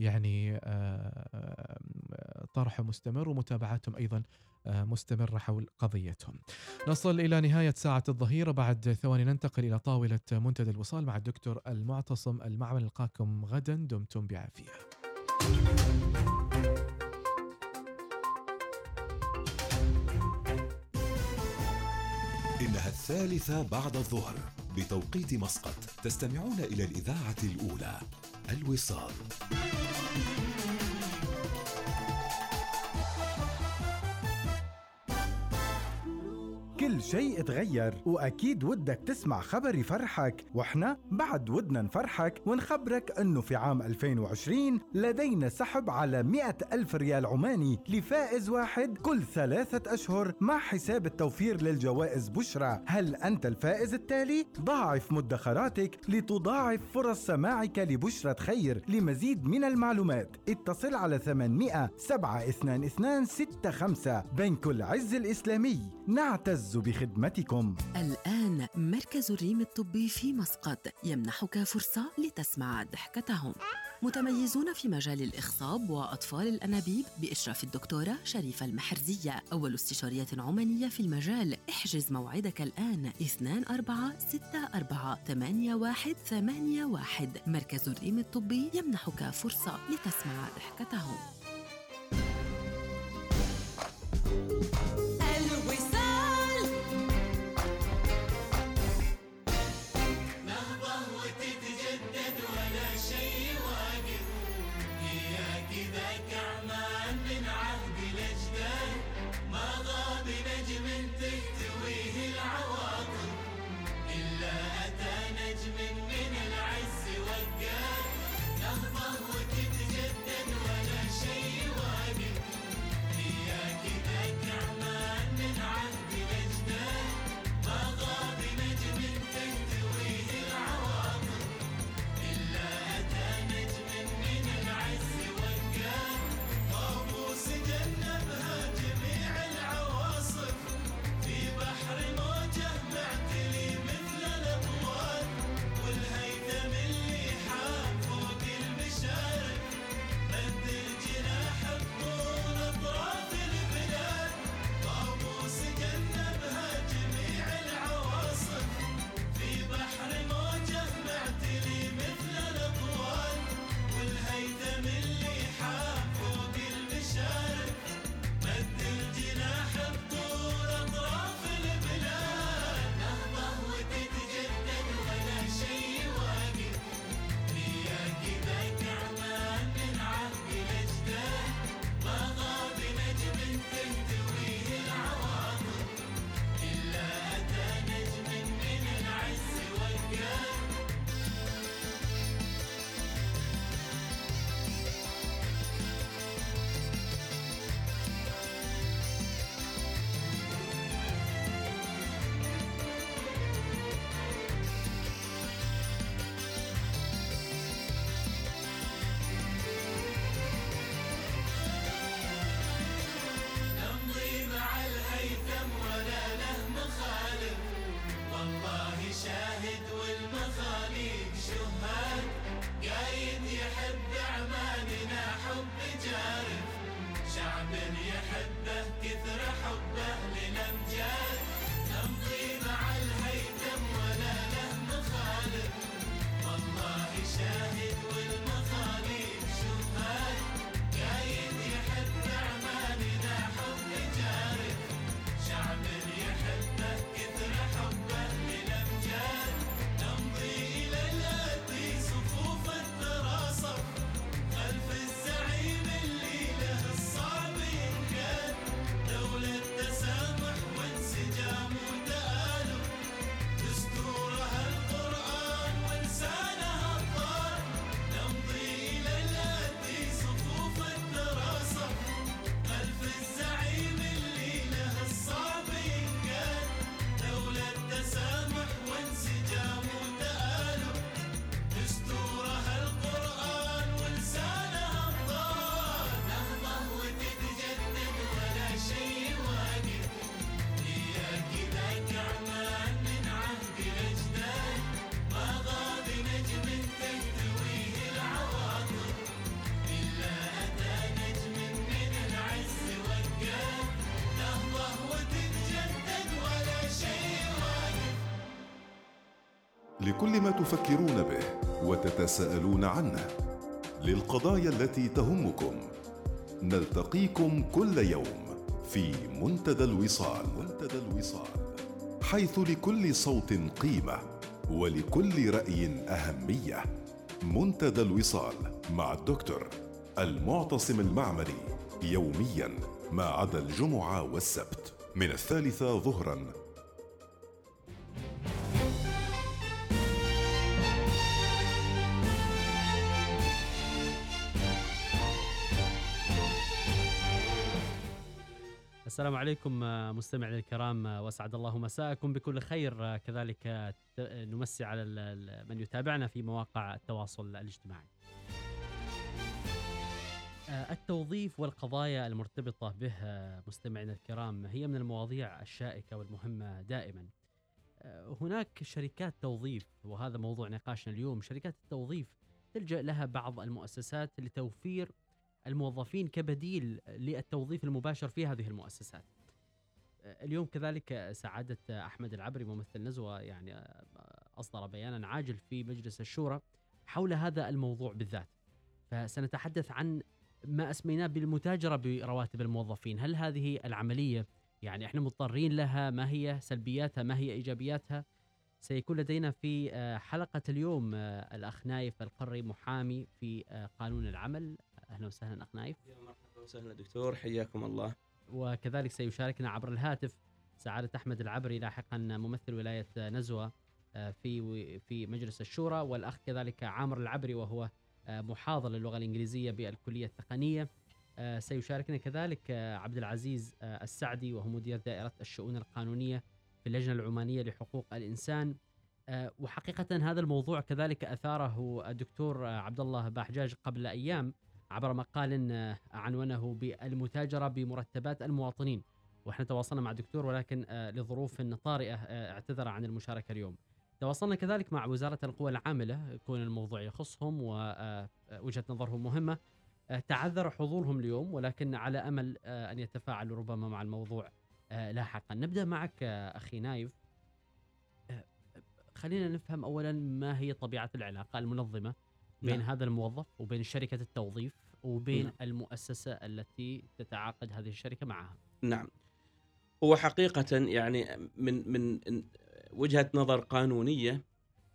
يعني آه، طرح مستمر ومتابعتهم أيضا آه، مستمرة حول قضيتهم. نصل إلى نهاية ساعة الظهيرة بعد ثواني ننتقل إلى طاولة منتدى الوصال مع الدكتور المعتصم المعمل نلقاكم غدا. دمتم بعافية. إنها الثالثة بعد الظهر. بتوقيت مسقط تستمعون إلى الإذاعة الأولى. الوصال. كل شيء اتغير. وأكيد ودك تسمع خبر يفرحك. وإحنا بعد ودنا نفرحك ونخبرك أنه في عام 2020 لدينا سحب على 100 ألف ريال عماني لفائز واحد كل ثلاثة أشهر مع حساب التوفير للجوائز بشرى. هل أنت الفائز التالي؟ ضاعف مدخراتك لتضاعف فرص سماعك لبشرة خير لمزيد من المعلومات. اتصل على 800 722 65 بنك العز الإسلامي نعتز بخدمتكم. الآن مركز الريم الطبي في مسقط. يمنحك فرصة لتسمع ضحكتهم. متميزون في مجال الإخصاب وأطفال الأنابيب بإشراف الدكتورة شريفة المحرزية. أول استشارية عمانية في المجال. احجز موعدك الآن. 2 4 6 4 8 1 8 1 مركز الريم الطبي يمنحك فرصة لتسمع ضحكتهم. لكل ما تفكرون به وتتساءلون عنه. للقضايا التي تهمكم نلتقيكم كل يوم في منتدى الوصال. منتدى الوصال. حيث لكل صوت قيمة ولكل رأي أهمية. منتدى الوصال مع الدكتور المعتصم المعمري يوميا ما عدا الجمعة والسبت. من الثالثة ظهرا السلام عليكم آه، مستمعينا الكرام آه، وأسعد الله مساءكم بكل خير آه، كذلك نمسي على من يتابعنا في مواقع التواصل الاجتماعي. التوظيف والقضايا المرتبطة به مستمعينا الكرام هي من المواضيع الشائكة والمهمة دائما. هناك شركات توظيف وهذا موضوع نقاشنا اليوم، شركات التوظيف تلجأ لها بعض المؤسسات لتوفير الموظفين كبديل للتوظيف المباشر في هذه المؤسسات. آه، اليوم كذلك سعادة أحمد العبري ممثل نزوة يعني آه، أصدر بيانا عاجل في مجلس الشورى حول هذا الموضوع بالذات. فسنتحدث عن ما أسميناه بالمتاجرة برواتب الموظفين، هل هذه العملية يعني إحنا مضطرين لها؟ ما هي سلبياتها؟ ما هي إيجابياتها؟ سيكون لدينا في آه، حلقة اليوم الأخ نايف القري محامي في قانون العمل أهلا وسهلا أخ نايف. يا مرحبا وسهلا دكتور حياكم الله. وكذلك سيشاركنا عبر الهاتف سعادة أحمد العبري لاحقا ممثل ولاية نزوة آه، في في مجلس الشورى والأخ كذلك عامر العبري وهو آه، محاضر للغة الإنجليزية بالكلية التقنية. آه، سيشاركنا كذلك عبد العزيز السعدي وهو مدير دائرة الشؤون القانونية في اللجنة العمانية لحقوق الإنسان. آه، وحقيقة هذا الموضوع كذلك أثاره الدكتور عبد الله باحجاج قبل أيام. عبر مقال آه، عنونه بالمتاجرة بمرتبات المواطنين. وإحنا تواصلنا مع الدكتور ولكن آه، لظروف طارئة آه، اعتذر عن المشاركة اليوم. تواصلنا كذلك مع وزارة القوى العاملة كون الموضوع يخصهم ووجهة نظرهم مهمة. تعذر حضورهم اليوم ولكن على أمل أن يتفاعلوا ربما مع الموضوع لاحقا. نبدأ معك أخي نايف. خلينا نفهم أولا ما هي طبيعة العلاقة المنظمة. بين نعم. هذا الموظف وبين شركة التوظيف وبين نعم. المؤسسة التي تتعاقد هذه الشركة معها نعم هو حقيقة يعني من من وجهة نظر قانونية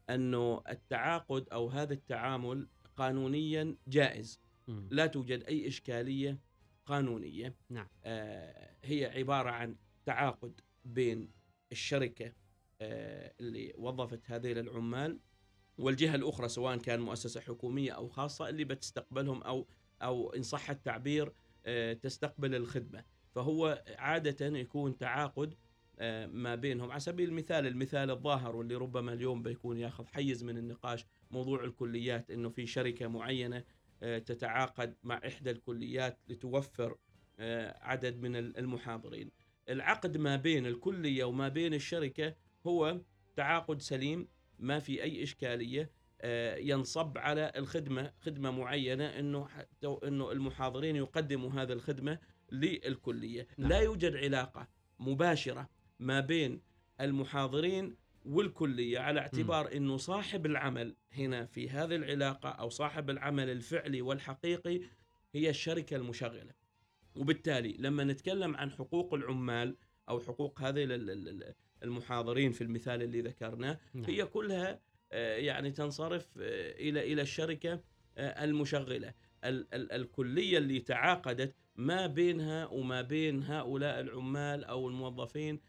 أنه التعاقد أو هذا التعامل قانونيا جائز مم. لا توجد أي إشكالية قانونية نعم. آه هي عبارة عن تعاقد بين الشركة آه اللي وظفت هذيل العمال والجهة الأخرى سواء كان مؤسسة حكومية أو خاصة اللي بتستقبلهم أو أو إن صح التعبير آه تستقبل الخدمة فهو عادة يكون تعاقد آه، ما بينهم على سبيل المثال المثال الظاهر واللي ربما اليوم بيكون ياخذ حيز من النقاش موضوع الكليات إنه في شركة معينة آه، تتعاقد مع إحدى الكليات لتوفر عدد من المحاضرين. العقد ما بين الكلية وما بين الشركة هو تعاقد سليم ما في أي إشكالية آه، ينصب على الخدمة خدمة معينة إنه إنه المحاضرين يقدموا هذه الخدمة للكلية. نعم. لا يوجد علاقة مباشرة ما بين المحاضرين والكلية على اعتبار إنه صاحب العمل هنا في هذه العلاقة أو صاحب العمل الفعلي والحقيقي هي الشركة المشغلة. وبالتالي لما نتكلم عن حقوق العمال أو حقوق هذه المحاضرين في المثال اللي ذكرناه نعم. هي كلها آه، يعني تنصرف آه، إلى إلى الشركة آه، المشغلة ال- ال- الكلية اللي تعاقدت ما بينها وما بين هؤلاء العمال أو الموظفين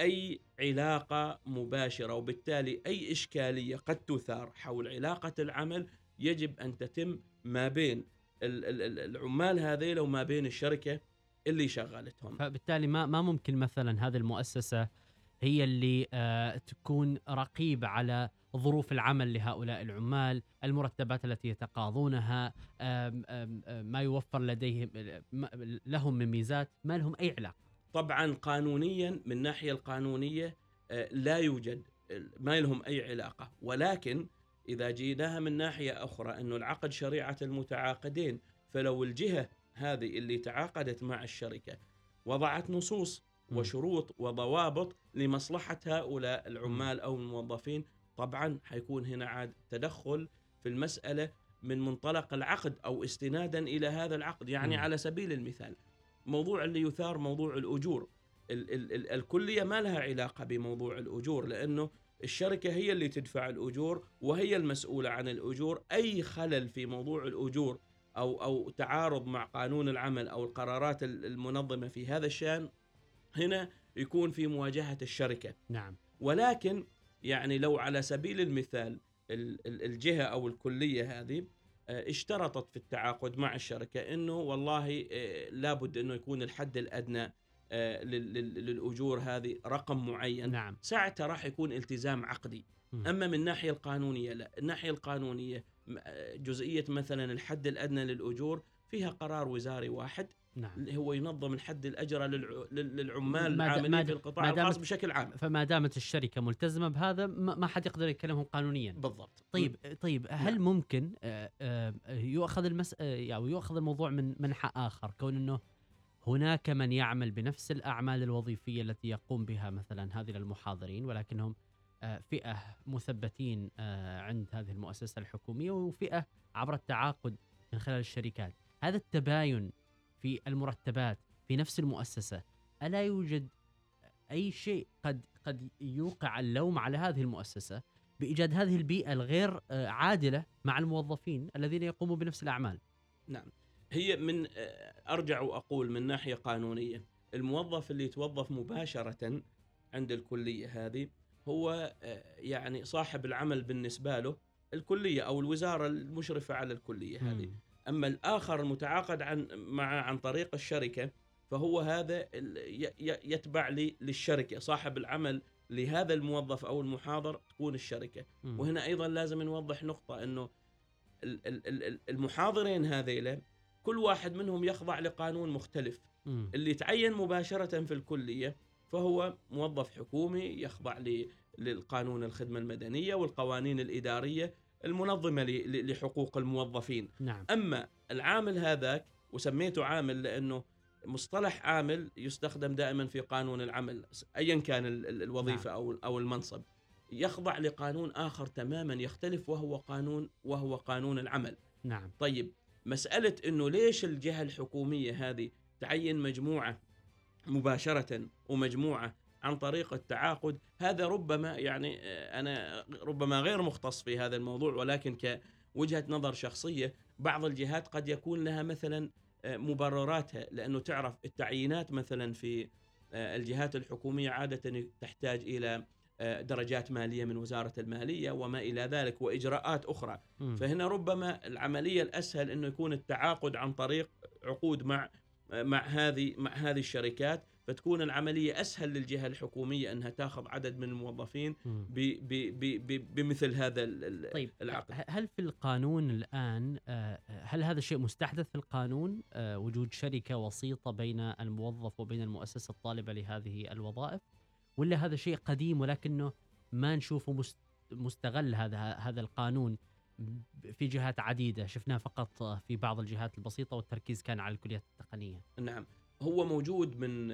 أي علاقة مباشرة وبالتالي أي إشكالية قد تثار حول علاقة العمل يجب أن تتم ما بين ال- ال- ال- العمال هذيل وما بين الشركة اللي شغلتهم فبالتالي ما ما ممكن مثلا هذه المؤسسة هي اللي آه، تكون رقيب على ظروف العمل لهؤلاء العمال المرتبات التي يتقاضونها ما يوفر لديهم لهم من ميزات ما لهم أي علاقة طبعا قانونيا من الناحيه القانونية آه، لا يوجد ما لهم أي علاقة ولكن إذا جيناها من ناحية أخرى انه العقد شريعة المتعاقدين فلو الجهة هذه اللي تعاقدت مع الشركة وضعت نصوص. وشروط وضوابط لمصلحة هؤلاء العمال أو الموظفين. طبعا حيكون هنا عاد تدخل في المسألة من منطلق العقد أو استنادا إلى هذا العقد يعني. على سبيل المثال موضوع اللي يثار موضوع الأجور. ال- ال- ال- الكلية ما لها علاقة بموضوع الأجور لأنه الشركة هي اللي تدفع الأجور وهي المسؤولة عن الأجور. أي خلل في موضوع الأجور أو أو تعارض مع قانون العمل أو القرارات ال- المنظمة في هذا الشأن هنا يكون في مواجهة الشركة. نعم. ولكن يعني لو على سبيل المثال ال- ال- الجهة أو الكلية هذه آه، اشترطت في التعاقد مع الشركة إنه والله آه، لابد إنه يكون الحد الأدنى آه، لل- لل- للأجور هذه رقم معين. نعم. ساعتها راح يكون التزام عقدي. أما من الناحية القانونية لا. الناحية القانونية جزئية مثلا الحد الأدنى للأجور فيها قرار وزاري واحد. نعم. اللي هو ينظم الحد الاجرى للع- لل- للعمال العاملين في القطاع الخاص بشكل عام. فما دامت الشركة ملتزمة بهذا ما حد يقدر يكلمهم قانونيا. بالضبط. طيب طيب هل نعم. ممكن آه، آه، يؤخذ المس آه، أو يؤخذ الموضوع من منحى آخر كون إنه هناك من يعمل بنفس الأعمال الوظيفية التي يقوم بها مثلا هذه المحاضرين ولكنهم فئة مثبتين عند هذه المؤسسة الحكومية وفئة عبر التعاقد من خلال الشركات. هذا التباين في المرتبات في نفس المؤسسة. ألا يوجد أي شيء قد قد يوقع اللوم على هذه المؤسسة بإيجاد هذه البيئة الغير آه، عادلة مع الموظفين الذين يقوموا بنفس الأعمال؟ نعم. هي من آه، أرجع وأقول من ناحية قانونية الموظف اللي يتوظف مباشرة عند الكلية هذه هو آه، يعني صاحب العمل بالنسبة له الكلية أو الوزارة المشرفة على الكلية هذه. مم. أما الآخر المتعاقد عن مع عن طريق الشركة فهو هذا يتبع لي للشركة صاحب العمل لهذا الموظف أو المحاضر تكون الشركة مم. وهنا أيضا لازم نوضح نقطة إنه ال- ال- ال- ال- المحاضرين هذيلا كل واحد منهم يخضع لقانون مختلف مم. اللي تعين مباشرة في الكلية فهو موظف حكومي يخضع للقانون الخدمة المدنية والقوانين الإدارية المنظمة لحقوق الموظفين. نعم. أما العامل هذاك وسميته عامل لأنه مصطلح عامل يستخدم دائما في قانون العمل ايا كان ال- ال- الوظيفة أو أو المنصب. يخضع لقانون آخر تماما يختلف وهو قانون وهو قانون العمل. نعم. طيب مسألة إنه ليش الجهة الحكومية هذه تعين مجموعة مباشرة ومجموعة عن طريق التعاقد. هذا ربما يعني آه، أنا ربما غير مختص في هذا الموضوع ولكن كوجهة نظر شخصية بعض الجهات قد يكون لها مثلا آه، مبرراتها لأنه تعرف التعيينات مثلا في آه، الجهات الحكومية عادة تحتاج إلى آه، درجات مالية من وزارة المالية وما إلى ذلك وإجراءات أخرى. مم. فهنا ربما العملية الأسهل أنه يكون التعاقد عن طريق عقود مع مع هذه مع هذه الشركات. فتكون العملية أسهل للجهة الحكومية أنها تاخذ عدد من الموظفين مم. ب ب ب ب بمثل هذا طيب العقد. هل في القانون الآن آه، هل هذا الشيء مستحدث في القانون؟ آه، وجود شركة وسيطة بين الموظف وبين المؤسسة الطالبة لهذه الوظائف؟ ولا هذا شيء قديم ولكنه ما نشوفه مست- مستغل هذا هذا القانون في جهات عديدة؟ شفناه فقط في بعض الجهات البسيطة والتركيز كان على الكليات التقنية. نعم. هو موجود من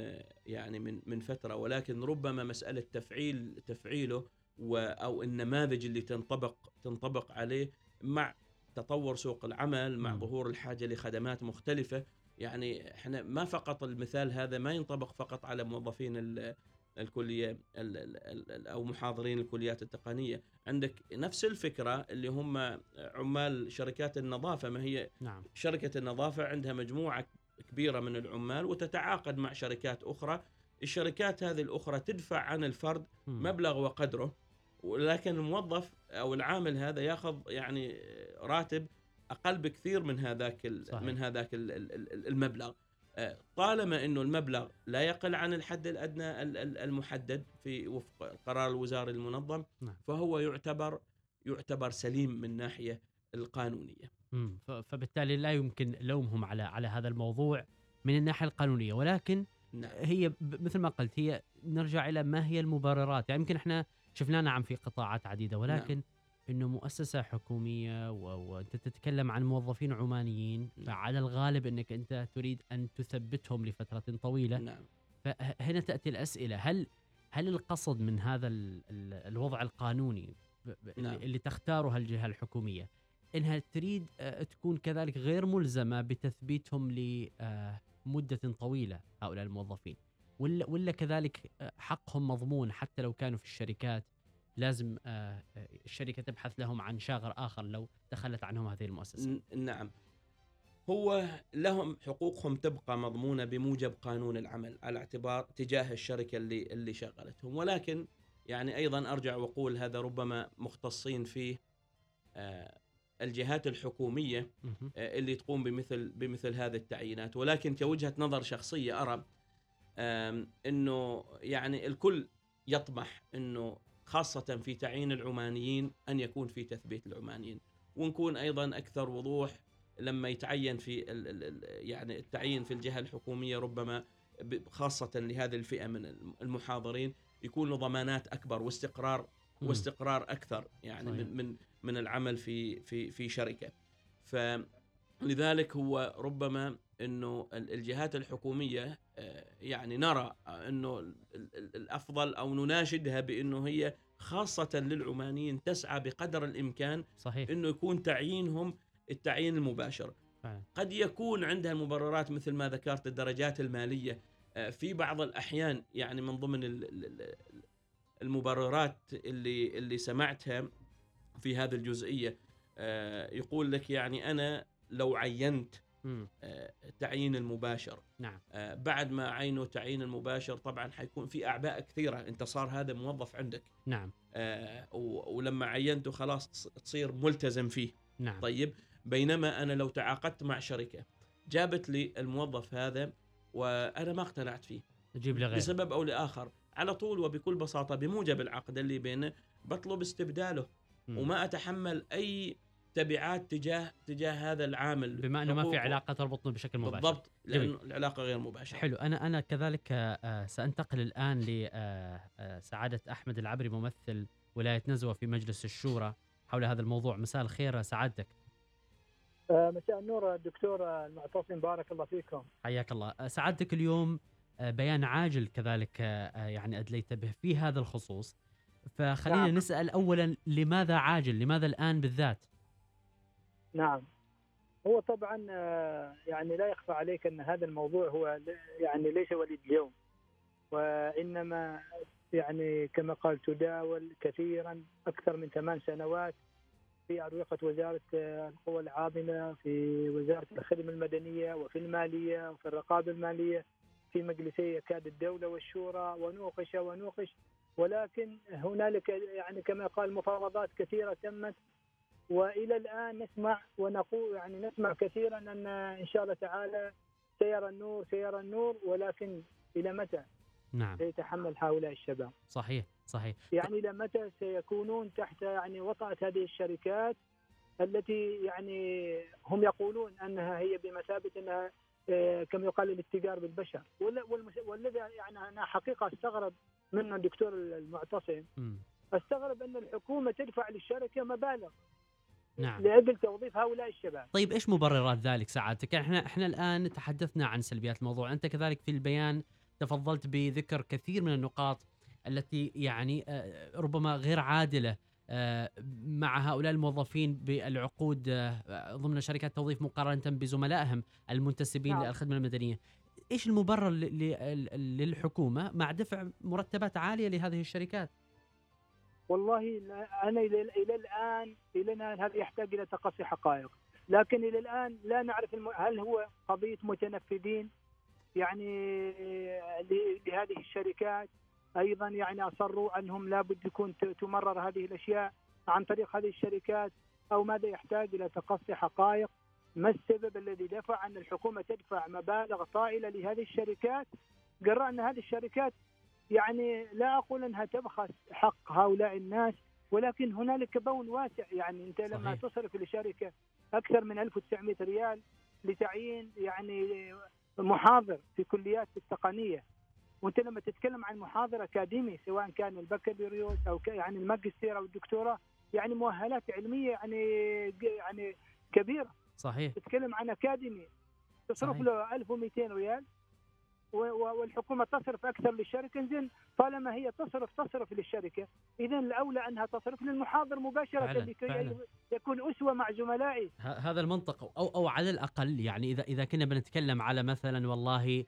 يعني من من فترة ولكن ربما مسألة تفعيل تفعيله أو النماذج اللي تنطبق تنطبق عليه مع تطور سوق العمل مع. ظهور الحاجة لخدمات مختلفة. يعني إحنا ما فقط المثال هذا ما ينطبق فقط على موظفين ال- الكلية ال- ال- ال- أو محاضرين الكليات التقنية. عندك نفس الفكرة اللي هم عمال شركات النظافة ما هي نعم. شركة النظافة عندها مجموعة كبيرة من العمال وتتعاقد مع شركات أخرى الشركات هذه الأخرى تدفع عن الفرد. مبلغ وقدره ولكن الموظف أو العامل هذا ياخذ يعني راتب أقل بكثير من هذاك. من هذاك ال- ال- ال- المبلغ آه، طالما إنه المبلغ لا يقل عن الحد الأدنى ال- ال- المحدد في وفق القرار الوزاري المنظم نعم. فهو يعتبر يعتبر سليم من الناحيه القانونية فبالتالي لا يمكن لومهم على على هذا الموضوع من الناحية القانونية. ولكن نعم. هي مثل ما قلت هي نرجع إلى ما هي المبررات. يعني يمكن إحنا شفناه نعم في قطاعات عديدة ولكن إنه مؤسسة حكومية وانت تتكلم عن موظفين عمانيين نعم. فعلى الغالب إنك أنت تريد أن تثبتهم لفترة طويلة. نعم. فهنا تأتي الأسئلة. هل هل القصد من هذا ال- ال- الوضع القانوني نعم. اللي, تختارها الجهة الحكومية إنها تريد آه، تكون كذلك غير ملزمة بتثبيتهم لمده طويلة هؤلاء الموظفين. ولا ولا كذلك آه، حقهم مضمون حتى لو كانوا في الشركات. لازم آه، آه، الشركة تبحث لهم عن شاغر آخر لو تخلت عنهم هذه المؤسسة. نعم. هو لهم حقوقهم تبقى مضمونة بموجب قانون العمل على اعتبار تجاه الشركة اللي اللي شغلتهم. ولكن يعني أيضا أرجع وأقول هذا ربما مختصين فيه آه، الجهات الحكومية مهم. آه، اللي تقوم بمثل بمثل هذه التعيينات ولكن كوجهة نظر شخصية أرى آم، أنه يعني الكل يطمح أنه خاصة في تعيين العمانيين أن يكون في تثبيت العمانيين ونكون أيضا أكثر وضوح لما يتعين في ال ال ال يعني التعيين في الجهة الحكومية ربما خاصة لهذه الفئة من المحاضرين يكون له ضمانات أكبر واستقرار. واستقرار أكثر يعني صحيح. من من من العمل في في في شركة فلذلك هو ربما إنه ال- الجهات الحكومية آه، يعني نرى إنه ال- ال- الأفضل أو نناشدها بإنه هي خاصة للعمانيين تسعى بقدر الإمكان صحيح إنه يكون تعيينهم التعيين المباشر فعلا. قد يكون عندها المبررات مثل ما ذكرت الدرجات المالية آه، في بعض الأحيان يعني من ضمن ال- ال- ال- المبررات اللي اللي سمعتها في هذه الجزئية. آه، يقول لك يعني أنا لو عينت. آه، التعيين المباشر. نعم. آه، بعد ما عينوا تعيين المباشر طبعا حيكون في أعباء كثيرة. أنت صار هذا موظف عندك. نعم. ولما عينته خلاص تص- تصير ملتزم فيه. نعم. طيب بينما أنا لو تعاقدت مع شركة جابت لي الموظف هذا وأنا ما اقتنعت فيه. جيب لي غير لسبب أو لآخر على طول وبكل بساطة بموجب العقد اللي بينه بطلب استبداله. مم. وما أتحمل أي تبعات تجاه تجاه هذا العامل. بما أنه ما في. علاقة تربطنا بشكل مباشر. بالضبط جميل. لأنه العلاقة غير مباشرة. حلو. أنا أنا كذلك آه، آه، سأنتقل الآن لسعاده أحمد العبري ممثل ولاية نزوة في مجلس الشورى حول هذا الموضوع. مساء الخير سعادتك. آه، مساء النور دكتور المعتصم. بارك الله فيكم. حياك الله. آه، سعادتك اليوم آه، بيان عاجل كذلك آه، آه، يعني أدليت به في هذا الخصوص. فخلينا نعم. نسأل اولا لماذا عاجل؟ لماذا الآن بالذات؟ نعم. هو طبعا آه، يعني لا يخفى عليك أن هذا الموضوع هو يعني ليس وليد اليوم. وإنما يعني كما قال تداول كثيرا أكثر من ثمان سنوات في أروقة وزارة آه، القوى العامله في وزارة الخدمة المدنية وفي المالية وفي الرقابة المالية. في مجلسي كاد الدولة والشورى ونوقش ونوقش ولكن هنالك يعني كما قال مفاوضات كثيرة تمت وإلى الآن نسمع ونقول يعني نسمع كثيرا أن إن شاء الله تعالى سيرى النور سيرى النور ولكن إلى متى؟ نعم. سيتحمل هؤلاء الشباب؟ صحيح صحيح. يعني إلى متى سيكونون تحت يعني وطأة هذه الشركات التي يعني هم يقولون أنها هي بمثابة أنها كما يقال الاتجار بالبشر. والذي يعني أنا حقيقة استغرب منه الدكتور المعتصم. استغرب أن الحكومة تدفع للشركة مبالغ. نعم. لأجل توظيف هؤلاء الشباب. طيب إيش مبررات ذلك سعادتك؟ إحنا إحنا الآن تحدثنا عن سلبيات الموضوع، أنت كذلك في البيان تفضلت بذكر كثير من النقاط التي يعني آه، ربما غير عادلة آه، مع هؤلاء الموظفين بالعقود آه، ضمن شركات توظيف مقارنة بزملائهم المنتسبين نعم. للخدمة المدنية. إيش المبرر للحكومة مع دفع مرتبات عالية لهذه الشركات؟ والله أنا إلى الآن إلى الآن هذا يحتاج إلى تقصي حقائق لكن إلى الآن لا نعرف الم... هل هو قضية متنفذين يعني ل- لهذه الشركات أيضا يعني أصروا أنهم لابد يكون تمرر هذه الأشياء عن طريق هذه الشركات أو ماذا يحتاج إلى تقصي حقائق. ما السبب الذي دفع أن الحكومة تدفع مبالغ طائلة لهذه الشركات؟ قرأ أن هذه الشركات يعني لا أقول أنها تبخس حق هؤلاء الناس ولكن هنالك بون واسع. يعني أنت لما صحيح. تصرف لشركة أكثر من 1900 ريال لتعيين يعني محاضر في كليات التقنية وانت لما تتكلم عن محاضر اكاديمي سواء كان البكالوريوس أو يعني الماجستير أو الدكتوراه يعني مؤهلات علمية يعني يعني كبيرة صحيح تتكلم عن أكاديمي تصرف صحيح. له 1200 ريال والحكومة تصرف أكثر للشركة زين طالما هي تصرف تصرف للشركة اذا الأولى أنها تصرف للمحاضر مباشرة فعلاً، لكي فعلاً. يكون أسوة مع زملائه ه- هذا المنطق أو أو على الأقل يعني اذا إذا كنا بنتكلم على مثلا والله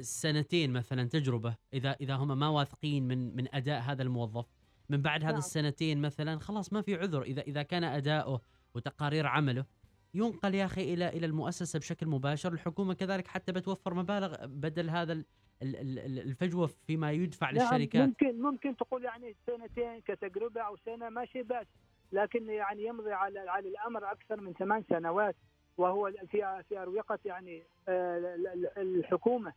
سنتين مثلا تجربة إذا إذا هم ما واثقين من من أداء هذا الموظف. من بعد هذه نعم. السنتين مثلا خلاص ما في عذر. إذا إذا كان أداؤه وتقارير عمله ينقل يا أخي إلى إلى المؤسسة بشكل مباشر الحكومة كذلك حتى بتوفر مبالغ بدل هذا ال- ال- ال- الفجوة فيما يدفع نعم للشركات. ممكن ممكن تقول يعني سنتين كتجربة أو سنة ماشي باس لكن يعني يمضي على على الأمر أكثر من ثمان سنوات. وهو في في أروقة يعني آه، ال- ال- الحكومة.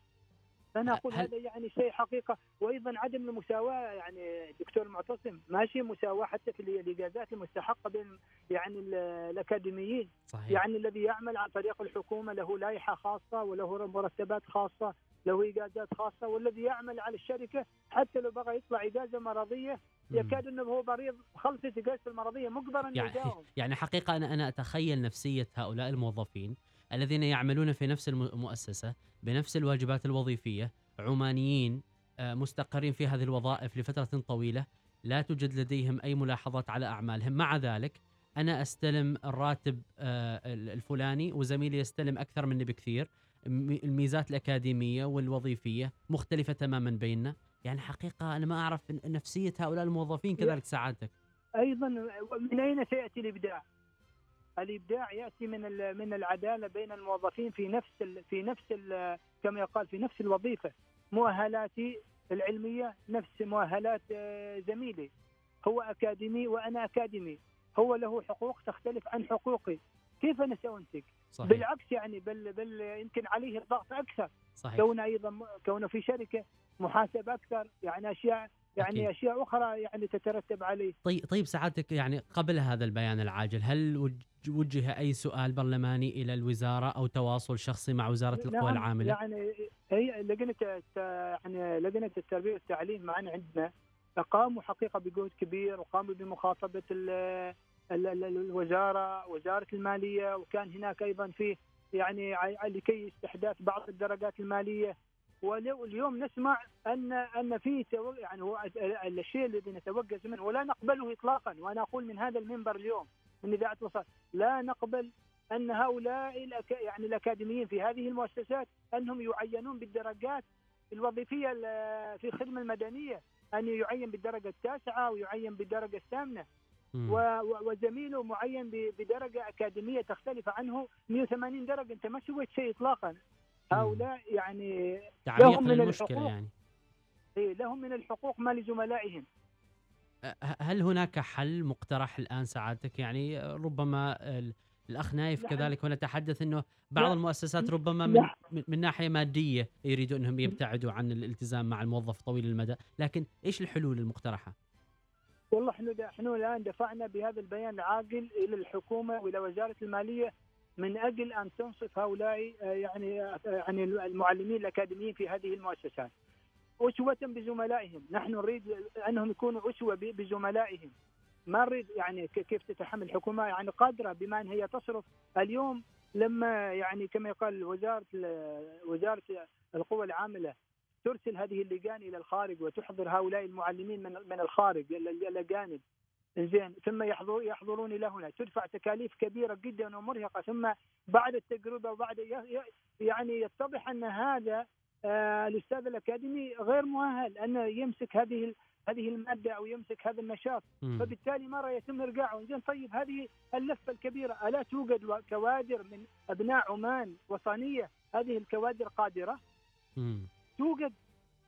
فانا أقول هل- هذا يعني شيء حقيقة. وأيضا عدم المساواة يعني دكتور معتصم ماشي مساواة حتى في الاجازات المستحقة بين يعني ال- الأكاديميين. صحيح. يعني الذي يعمل عن طريق الحكومة له لائحة خاصة وله مرتبات خاصة له اجازات خاصة والذي يعمل على الشركة حتى لو بغى يطلع اجازه مرضية. يكاد إنه هو مريض خلصت اجازته المرضية مجبرا يعني يداوم يعني حقيقة أنا أنا أتخيل نفسية هؤلاء الموظفين الذين يعملون في نفس الم- المؤسسة بنفس الواجبات الوظيفية عمانيين آه، مستقرين في هذه الوظائف لفترة طويلة لا توجد لديهم أي ملاحظات على أعمالهم. مع ذلك أنا أستلم الراتب آه، ال- الفلاني وزميلي يستلم أكثر مني بكثير. الميزات الأكاديمية والوظيفية مختلفة تماما بيننا. يعني حقيقة أنا ما أعرف ن- نفسية هؤلاء الموظفين كذلك سعادتك أيضا من أين سيأتي الإبداع؟ الإبداع يأتي من من العدالة بين الموظفين في نفس ال في نفس ال كما يقال في نفس الوظيفة. مؤهلاتي العلمية نفس مؤهلات آه، زميلي. هو أكاديمي وأنا أكاديمي. هو له حقوق تختلف عن حقوقي. كيف أنا سانتج؟ صحيح بالعكس يعني بل بل يمكن عليه الضغط أكثر صحيح كونه أيضا كونه في شركة محاسب أكثر يعني أشياء يعني أكيد. أشياء أخرى يعني تترتب عليه طيب طيب سعادتك يعني قبل هذا البيان العاجل هل وج- وجه أي سؤال برلماني إلى الوزارة أو تواصل شخصي مع وزارة القوى نعم، العاملة؟ يعني هي لجنة يعني لجنة التربية والتعليم معنا عندنا قاموا حقيقة بجهد كبير وقاموا بمخاطبة الوزارة وزارة المالية وكان هناك أيضا في يعني لكي استحداث بعض الدرجات المالية واليوم نسمع ان أن في يعني هو ال- الشيء الذي نتوقف منه ولا نقبله اطلاقا وأنا أقول من هذا المنبر اليوم من إذاعة الوسط لا نقبل أن هؤلاء. يعني الأكاديميين في هذه المؤسسات أنهم يعينون بالدرجات الوظيفية ال- في الخدمة المدنية أن يعين بالدرجة التاسعة ويعين بالدرجة الثامنة وزميله معين. بدرجة أكاديمية تختلف عنه 180 درجة أنت ما سويت شيء اطلاقا هؤلاء يعني لهم من الحقوق. يعني إيه، لهم من الحقوق ما لزملائهم هل هناك حل مقترح الآن سعادتك؟ يعني ربما ال- الأخ نايف لا. كذلك ونتحدث إنه بعض لا. المؤسسات ربما من, لا. من- ناحية مادية يريدوا أنهم يبتعدوا عن الالتزام مع الموظف طويل المدى، لكن إيش الحلول المقترحة؟ والله إحنا إحنا الآن دفعنا بهذا البيان العاقل إلى الحكومة وإلى وزارة المالية من أجل أن تنصف هؤلاء آه، يعني آه، يعني المعلمين الأكاديميين في هذه المؤسسات. أسوة بزملائهم، نحن نريد أنهم يكونوا أسوة بزملائهم. ما نريد يعني كيف تتحمل الحكومة يعني قادرة بما أن هي تصرف اليوم لما يعني كما يقال وزارة وزارة القوى العاملة ترسل هذه اللجان إلى الخارج وتحضر هؤلاء المعلمين من من الخارج ال- ال- الاجانب زين ثم يحضر يحضرون إلى هنا. تدفع تكاليف كبيرة جدا ومرهقة. ثم بعد التجربة وبعد يعني يتضح أن هذا آه، الأستاذ الأكاديمي غير مؤهل انه يمسك هذه هذه المادة أو يمسك هذا النشاط. فبالتالي مره يتم إرجاعه. زين طيب هذه اللفة الكبيرة. ألا توجد كوادر من أبناء عمان وطنيه هذه الكوادر قادرة. توجد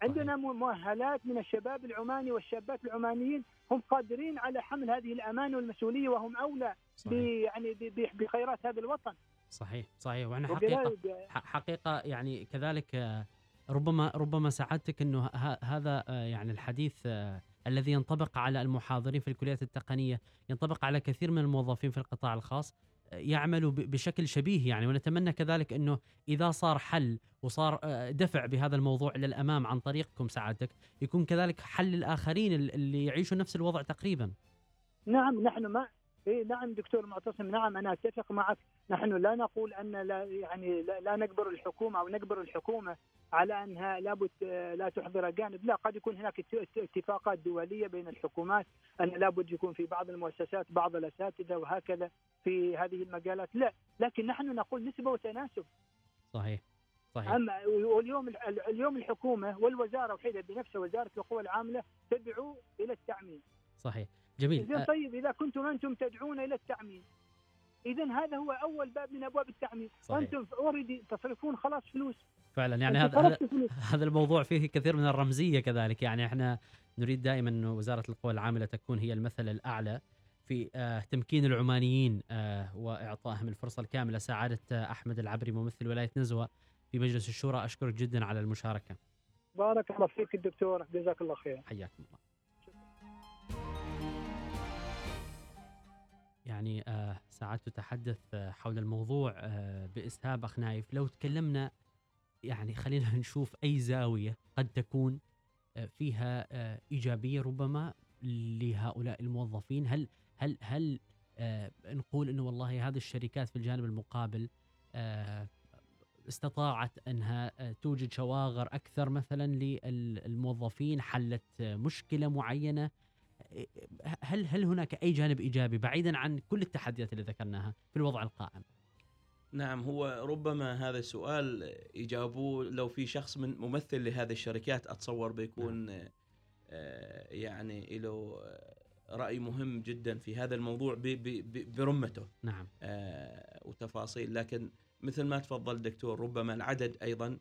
عندنا مؤهلات من الشباب العماني والشابات العمانيين. هم قادرين على حمل هذه الامانه والمسؤولية وهم أولى يعني بخيرات هذا الوطن. صحيح صحيح. وإحنا حقيقه حقيقة يعني كذلك آه، ربما ربما سعادتك إنه هذا آه، يعني الحديث آه، الذي ينطبق على المحاضرين في الكليات التقنية ينطبق على كثير من الموظفين في القطاع الخاص. يعملوا بشكل شبيه يعني ونتمنى كذلك إنه إذا صار حل وصار آه، دفع بهذا الموضوع للأمام عن طريقكم سعادتك يكون كذلك حل للاخرين ال- اللي يعيشوا نفس الوضع تقريبا. نعم نحن ما اي نعم دكتور معتصم نعم أنا أتفق معك. نحن لا نقول أن لا يعني لا, لا نجبر الحكومة أو نجبر الحكومة على أنها لابد آه، لا تحضر جانب. لا قد يكون هناك ات- ات- اتفاقات دولية بين الحكومات أن لابد يكون في بعض المؤسسات بعض الأساتذة وهكذا في هذه المجالات. لا لكن نحن نقول نسبة وتناسب. صحيح صحيح. أما واليوم اليوم الحكومة والوزارة وحيدها بنفسها وزارة القوى العاملة تدعو إلى التعميم. صحيح. جميل. إذا آه، طيب إذا كنتم أنتم تدعون إلى التعميم. اذا هذا هو أول باب من أبواب التعميم. صحيح. وأنتم اوريدي تصرفون خلاص فلوس. فعلا يعني هذا هذا الموضوع فيه كثير من الرمزية كذلك. يعني إحنا نريد دائما إنه وزارة القوى العاملة تكون هي المثل الأعلى في آه، تمكين العمانيين آه، وإعطائهم الفرصة الكاملة. سعادة أحمد العبري ممثل ولاية نزوة في مجلس الشورى. أشكرك جدا على المشاركة. بارك الله فيك الدكتور. جزاك الله خير. حياكم الله. يعني آه ساعات تتحدث آه حول الموضوع آه بإسهاب أخ نايف لو تكلمنا يعني خلينا نشوف أي زاوية قد تكون فيها إيجابية ربما لهؤلاء الموظفين. هل هل هل نقول إنه والله هذه الشركات في الجانب المقابل استطاعت أنها توجد شواغر أكثر مثلا للموظفين؟ حلت مشكلة معينة؟ هل هل هناك أي جانب إيجابي بعيدا عن كل التحديات اللي ذكرناها في الوضع القائم؟ نعم هو ربما هذا السؤال يجاوبوه لو في شخص من ممثل لهذه الشركات أتصور بيكون آه، يعني له رأي مهم جدا في هذا الموضوع ب- ب- ب- برمته. نعم. آه، وتفاصيل. لكن مثل ما تفضل دكتور ربما العدد أيضا آه،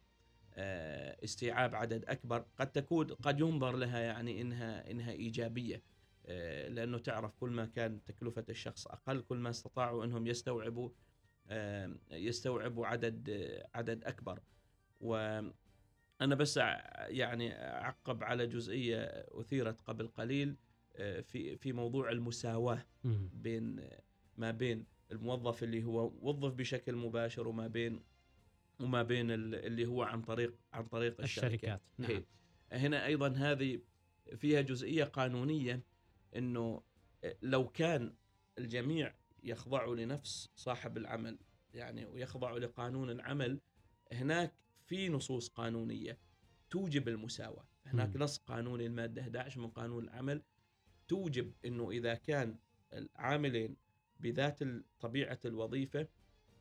استيعاب عدد أكبر قد تكون قد ينظر لها يعني إنها إنها إيجابية آه، لأنه تعرف كل ما كان تكلفة الشخص أقل كل ما استطاعوا إنهم يستوعبوا آه، يستوعبوا عدد آه، عدد أكبر وأنا بس يعني أعقب على جزئية أثيرت قبل قليل آه، في في موضوع المساواة. بين ما بين الموظف اللي هو وظف بشكل مباشر وما بين وما بين ال- اللي هو عن طريق عن طريق الشركة الشركات نعم هي. هنا أيضا هذه فيها جزئية قانونية إنه لو كان الجميع يخضعوا لنفس صاحب العمل يعني ويخضعوا لقانون العمل هناك في نصوص قانونية توجب المساواة هناك مم. نص قانوني المادة 11 من قانون العمل توجب إنه إذا كان العاملين بذات طبيعة الوظيفة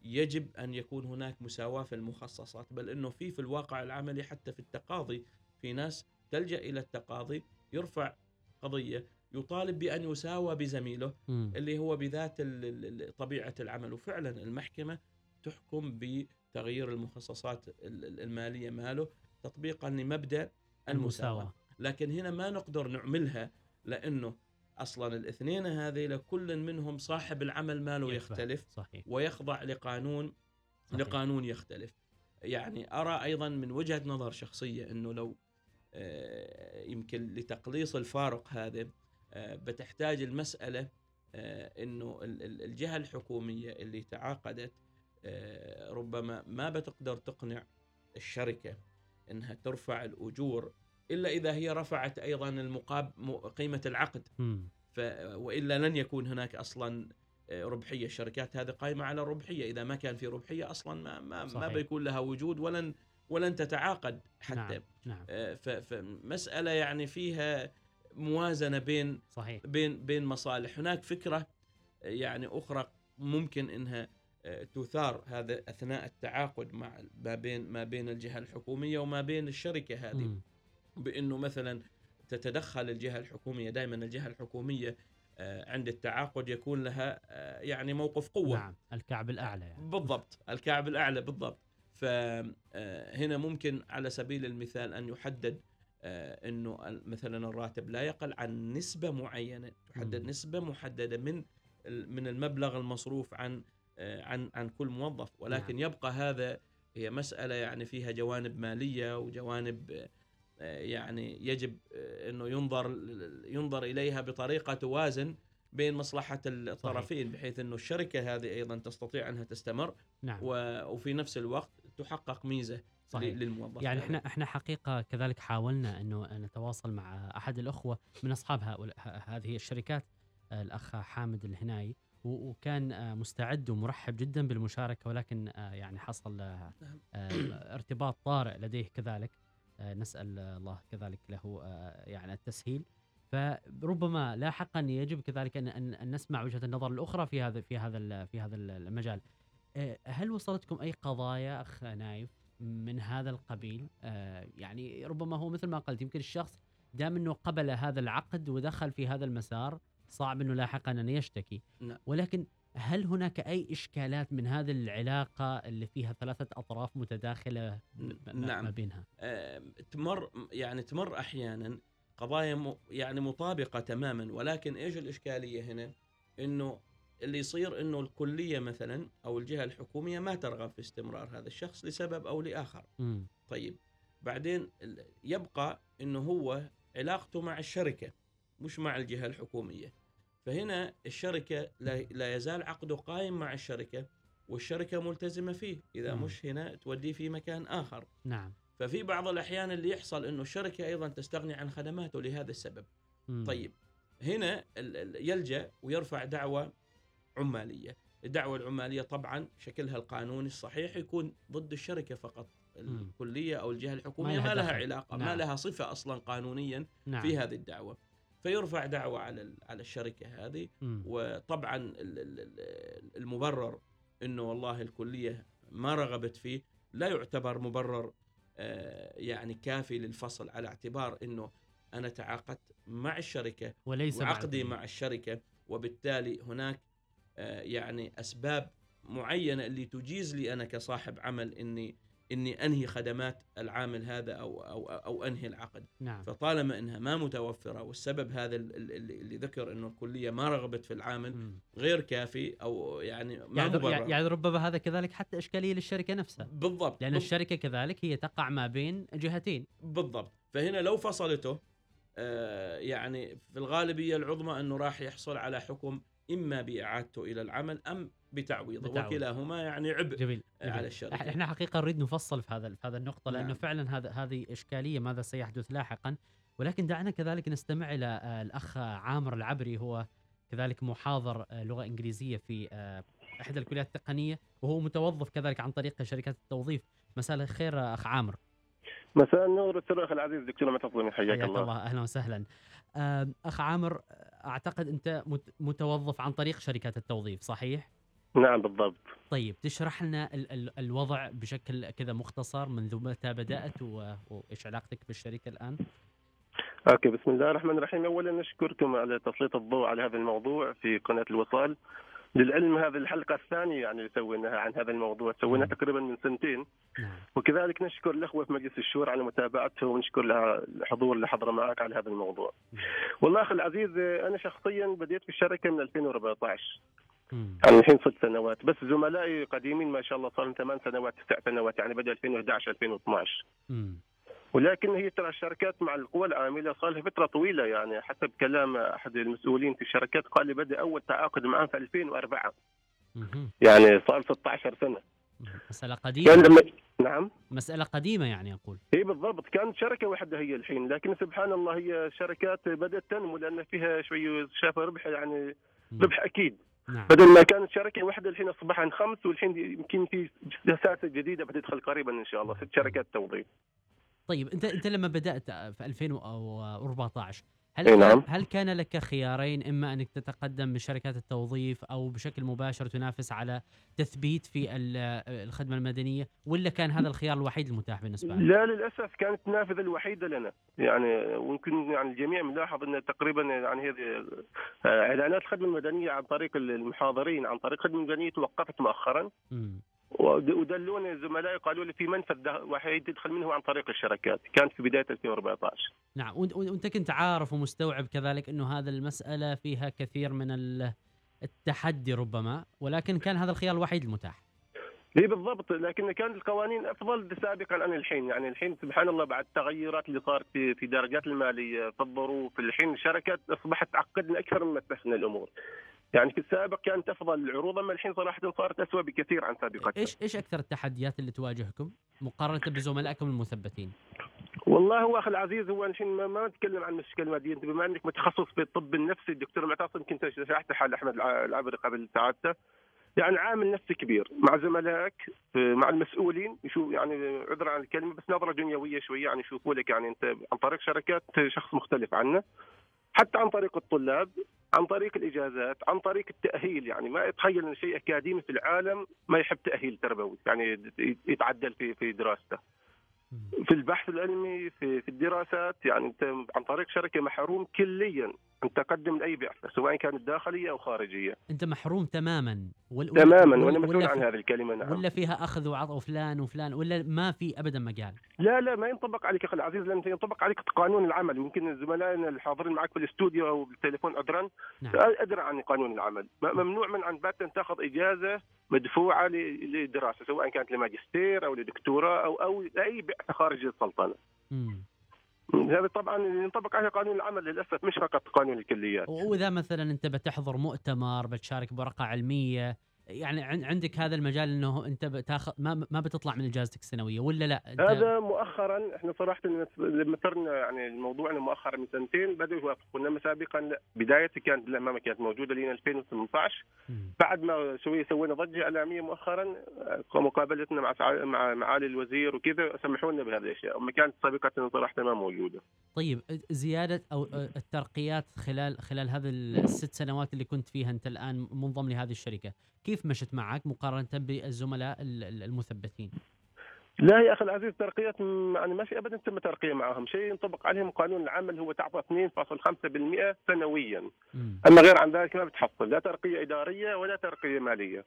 يجب أن يكون هناك مساواة في المخصصات بل إنه في في الواقع العملي حتى في التقاضي في ناس تلجأ إلى التقاضي يرفع قضية يطالب بأن يساوى بزميله مم. اللي هو بذات طبيعة العمل. وفعلا المحكمة تحكم بتغيير المخصصات ال- ال- المالية ماله تطبيقا لمبدأ المساواة. لكن هنا ما نقدر نعملها لأنه أصلا الاثنين هذه لكل منهم صاحب العمل ماله. يختلف صحيح ويخضع لقانون صحيح. لقانون يختلف يعني أرى أيضا من وجهة نظر شخصية إنه لو آه، يمكن لتقليص الفارق هذا آه، بتحتاج المسألة آه، إنه ال- ال- الجهة الحكومية اللي تعاقدت ربما ما بتقدر تقنع الشركة إنها ترفع الأجور إلا إذا هي رفعت أيضا المقاب م- قيمة العقد. ف وإلا لن يكون هناك أصلا آه، ربحية. الشركات هذه قائمة على الربحيه إذا ما كان في ربحية أصلا ما ما, ما صحيح. بيكون لها وجود ولن ولن تتعاقد حتى. نعم نعم. آه، فمساله يعني فيها موازنة بين صحيح. بين بين مصالح. هناك فكرة آه، يعني أخرى ممكن إنها تثار هذا أثناء التعاقد مع ما بين ما بين الجهة الحكومية وما بين الشركة هذه. مم. بأنه مثلا تتدخل الجهة الحكومية دائما الجهة الحكومية آه، عند التعاقد يكون لها آه، يعني موقف قوة نعم الكعب الأعلى يعني. بالضبط الكعب الأعلى بالضبط فهنا ممكن على سبيل المثال أن يحدد آه، أنه مثلا الراتب لا يقل عن نسبة معينة تحدد مم. نسبة محددة من من المبلغ المصروف عن آه، عن عن كل موظف ولكن يبقى هذا هي مسألة يعني فيها جوانب مالية وجوانب آه، آه، يعني يجب آه، إنه ينظر ينظر إليها بطريقة توازن بين مصلحة الطرفين بحيث إنه الشركة هذه أيضا تستطيع أنها تستمر نعم وفي نفس الوقت تحقق ميزة صحيح. للموظف يعني. إحنا إحنا حقيقة كذلك حاولنا إنه نتواصل مع أحد الأخوة من أصحاب هؤلاء هذه الشركات آه، الأخ حامد الهناي وكان آه، مستعد ومرحب جدا بالمشاركة ولكن آه، يعني حصل آه، آه، ارتباط طارئ لديه كذلك آه، نسأل الله كذلك له آه، يعني التسهيل فربما لاحقا يجب كذلك ان ان أن نسمع وجهة النظر الأخرى في هذا في هذا في هذا المجال. آه، هل وصلتكم أي قضايا أخ نايف من هذا القبيل؟ آه، يعني ربما هو مثل ما قلت يمكن الشخص دام أنه قبل هذا العقد ودخل في هذا المسار صعب أنه لاحقا أن يشتكي نعم. ولكن هل هناك أي إشكالات من هذه العلاقة اللي فيها ثلاثة أطراف متداخلة م- م- نعم. ما بينها؟ آه، تمر يعني تمر أحيانا قضايا م- يعني مطابقة تماما ولكن إيش الإشكالية هنا؟ إنه اللي يصير إنه الكلية مثلا أو الجهة الحكومية ما ترغب في استمرار هذا الشخص لسبب أو لآخر. مم. طيب بعدين يبقى إنه هو علاقته مع الشركة مش مع الجهة الحكومية. فهنا الشركة لا, يزال عقده قائم مع الشركة والشركة ملتزمة فيه، إذا مم. مش هنا توديه في مكان آخر. نعم. ففي بعض الأحيان اللي يحصل إنه الشركة أيضا تستغني عن خدماته لهذا السبب. مم. طيب هنا يلجأ ويرفع دعوة عمالية، الدعوة العمالية طبعا شكلها القانوني الصحيح يكون ضد الشركة فقط. الكلية أو الجهة الحكومية ما لها. علاقة، نعم. ما لها صفة أصلا قانونيا نعم. في هذه الدعوة. فيرفع دعوة على على الشركة هذه. وطبعا ال- ال- ال- المبرر إنه والله الكلية ما رغبت فيه لا يعتبر مبرر آه، يعني كافي للفصل على اعتبار إنه أنا تعاقدت مع الشركة وليس وعقدي. مع الشركة وبالتالي هناك آه، يعني أسباب معينة اللي تجيز لي أنا كصاحب عمل إني إني أنهي خدمات العامل هذا أو أو أو أنهي العقد نعم. فطالما إنها ما متوفرة والسبب هذا ال- ال- اللي اللي ذكر إنه الكلية ما رغبت في العامل. غير كافي أو يعني ما يعني مبرر يعني ربما هذا كذلك حتى إشكالية للشركة نفسها بالضبط لأن بالضبط. الشركة كذلك هي تقع ما بين جهتين بالضبط فهنا لو فصلته آه، يعني في الغالبية العظمى أنه راح يحصل على حكم إما بإعادته إلى العمل أم بتعويضه بتعويض. وكلاهما يعني عبء جميل, جميل. على الشركة إحنا حقيقة نريد نفصل في هذا في هذا النقطة لأنه نعم. فعلا هذا هذه إشكالية ماذا سيحدث لاحقا ولكن دعنا كذلك نستمع إلى آه، الأخ عامر العبري هو كذلك محاضر آه، لغة إنجليزية في آه، إحدى الكليات التقنية وهو متوظف كذلك عن طريق شركات التوظيف مساء الخير أخ عامر مساء النور والسرور أخي العزيز دكتور معتصم حياك حياك الله. الله أهلا وسهلا أخ عامر أعتقد أنت مت- متوظف عن طريق شركات التوظيف صحيح نعم بالضبط. طيب تشرح لنا ال- ال- الوضع بشكل كذا مختصر منذ متى بدأت و- وإيش علاقتك بالشركة الآن؟ أوكي بسم الله الرحمن الرحيم. اولا نشكركم على تسليط الضوء على هذا الموضوع في قناة الوصال. للعلم هذه الحلقة الثانية يعني سويناها عن هذا الموضوع سويناها تقريبا من سنتين. نعم. وكذلك نشكر الأخوة في مجلس الشورى على متابعته ونشكر الحضور اللي حضر معك على هذا الموضوع. والله أخي العزيز أنا شخصيا بديت في الشركة من 2014 مم. يعني الحين ست سنوات بس زملائي قديمين ما شاء الله صار لهم ثمان سنوات تسع سنوات يعني بدأ 2011 2012 مم. ولكن هي ترى الشركات مع القوى العاملة صار لها فترة طويلة يعني حسب كلام أحد المسؤولين في الشركات قال لي بدأ أول تعاقد معهم في 2004 مهم. يعني صار 16 سنة مسألة كان قديمه لما نعم مسألة قديمة يعني أقول هي بالضبط كانت شركة واحدة هي الحين لكن سبحان الله هي شركات بدأت تنمو لأن فيها شوي شافها ربح يعني مم. ربح أكيد نعم. بدل ما كانت شركة واحدة الحين أصبح عن خمس والحين يمكن في سياسه جديدة بتدخل قريبا إن شاء الله ست شركات توظيف. طيب أنت أنت لما بدأت في 2014 هل نعم. هل كان لك خيارين إما أنك تتقدم بشركات التوظيف أو بشكل مباشر تنافس على تثبيت في ال- الخدمة المدنية ولا كان هذا الخيار الوحيد المتاح بالنسبة لك؟ لا للأسف كانت النافذه الوحيدة لنا يعني ويمكن يعني الجميع ملاحظ إن تقريبا يعني هذه آه، إعلانات الخدمة المدنية عن طريق المحاضرين عن طريق الخدمة المدنية توقفت مؤخرا مم. ود- ودلوني زملائي قالوا لي في منفذ وحيد تدخل منه عن طريق الشركات. كانت في بداية 2014 نعم وانت كنت عارف ومستوعب كذلك إنه هذا المسألة فيها كثير من ال- التحدي ربما ولكن كان هذا الخيار الوحيد المتاح. إي بالضبط. لكن كانت القوانين أفضل سابقا عن الحين. يعني الحين سبحان الله بعد التغيرات اللي صارت في في درجات المالية في الظروف الحين الشركات أصبحت تعقدنا أكثر مما تسهل الأمور. يعني في السابق كانت أفضل العروض أما الحين صراحة صارت اسوء بكثير عن سابقتها إيش إيش أكثر التحديات اللي تواجهكم مقارنة بزملائكم المثبتين؟ والله هو أخي العزيز هو الحين ما, ما نتكلم عن المشكلة الماديه انت بما إنك متخصص في الطب النفسي الدكتور معتصم كنت شرحت حال أحمد الع- العبري قبل ساعته يعني عامل نفسي كبير مع زملائك مع المسؤولين يشوف يعني عذرا عن الكلمة بس نظرة دنيوية شوية يعني يشوفوا لك يعني أنت عن طريق شركات شخص مختلف عنه. حتى عن طريق الطلاب عن طريق الإجازات عن طريق التأهيل. يعني ما اتخيل إن شيء أكاديمي في العالم ما يحب تأهيل تربوي يعني يتعدل في في دراسته. في البحث العلمي في في الدراسات يعني أنت عن طريق شركة محروم كليا أن تقدم لأي بعثة سواء كانت داخلية أو خارجية. أنت محروم تماما. وال... تماما وال- وأنا مسؤول عن هذه الكلمة نعم. ولا فيها أخذ وعطاء وفلان وفلان ولا ما في ابدا مجال؟ لا لا ما ينطبق عليك أخي العزيز لأن ينطبق عليك قانون العمل. يمكن زملائنا الحاضرين معك في الاستوديو أو بالتليفون ادرى نعم. ادرى عن قانون العمل. ممنوع من عن باتا تاخذ إجازة مدفوعة لدراسة سواء كانت لماجستير أو لدكتوراه أو أو اي بعثة خارج السلطنة. هذا طبعا ينطبق عليه قانون العمل للأسف مش فقط قانون الكليات وإذا مثلا أنت بتحضر مؤتمر بتشارك بورقه علمية يعني عن- عندك هذا المجال إنه أنت بتاخذ ما ما بتطلع من إجازتك السنوية ولا لا؟ هذا مؤخرا إحنا صراحة لما صرنا يعني الموضوع مؤخرا من سنتين بدأوا يوافقونا انما سابقا لا بدايه كانت لا ما كانت موجودة لين 2018 مم. بعد ما شوية سوينا ضجة إعلامية مؤخرا آه، مقابلتنا مع مع معالي الوزير وكذا سمحوا لنا بهذه الأشياء. أما كانت سابقا صراحة ما موجودة. طيب زيادة أو الترقيات خلال خلال هذه الست سنوات اللي كنت فيها أنت الآن منضم لهذه الشركة كيف مشت معك مقارنة بالزملاء ال- ال- المثبتين؟ لا يا أخي العزيز ترقيات يعني ما في ابدا تم ترقية معهم. شيء ينطبق عليهم قانون العمل هو تعطى 2.5% سنويا. مم. أما غير عن ذلك ما بتحصل. لا ترقية إدارية ولا ترقية مالية.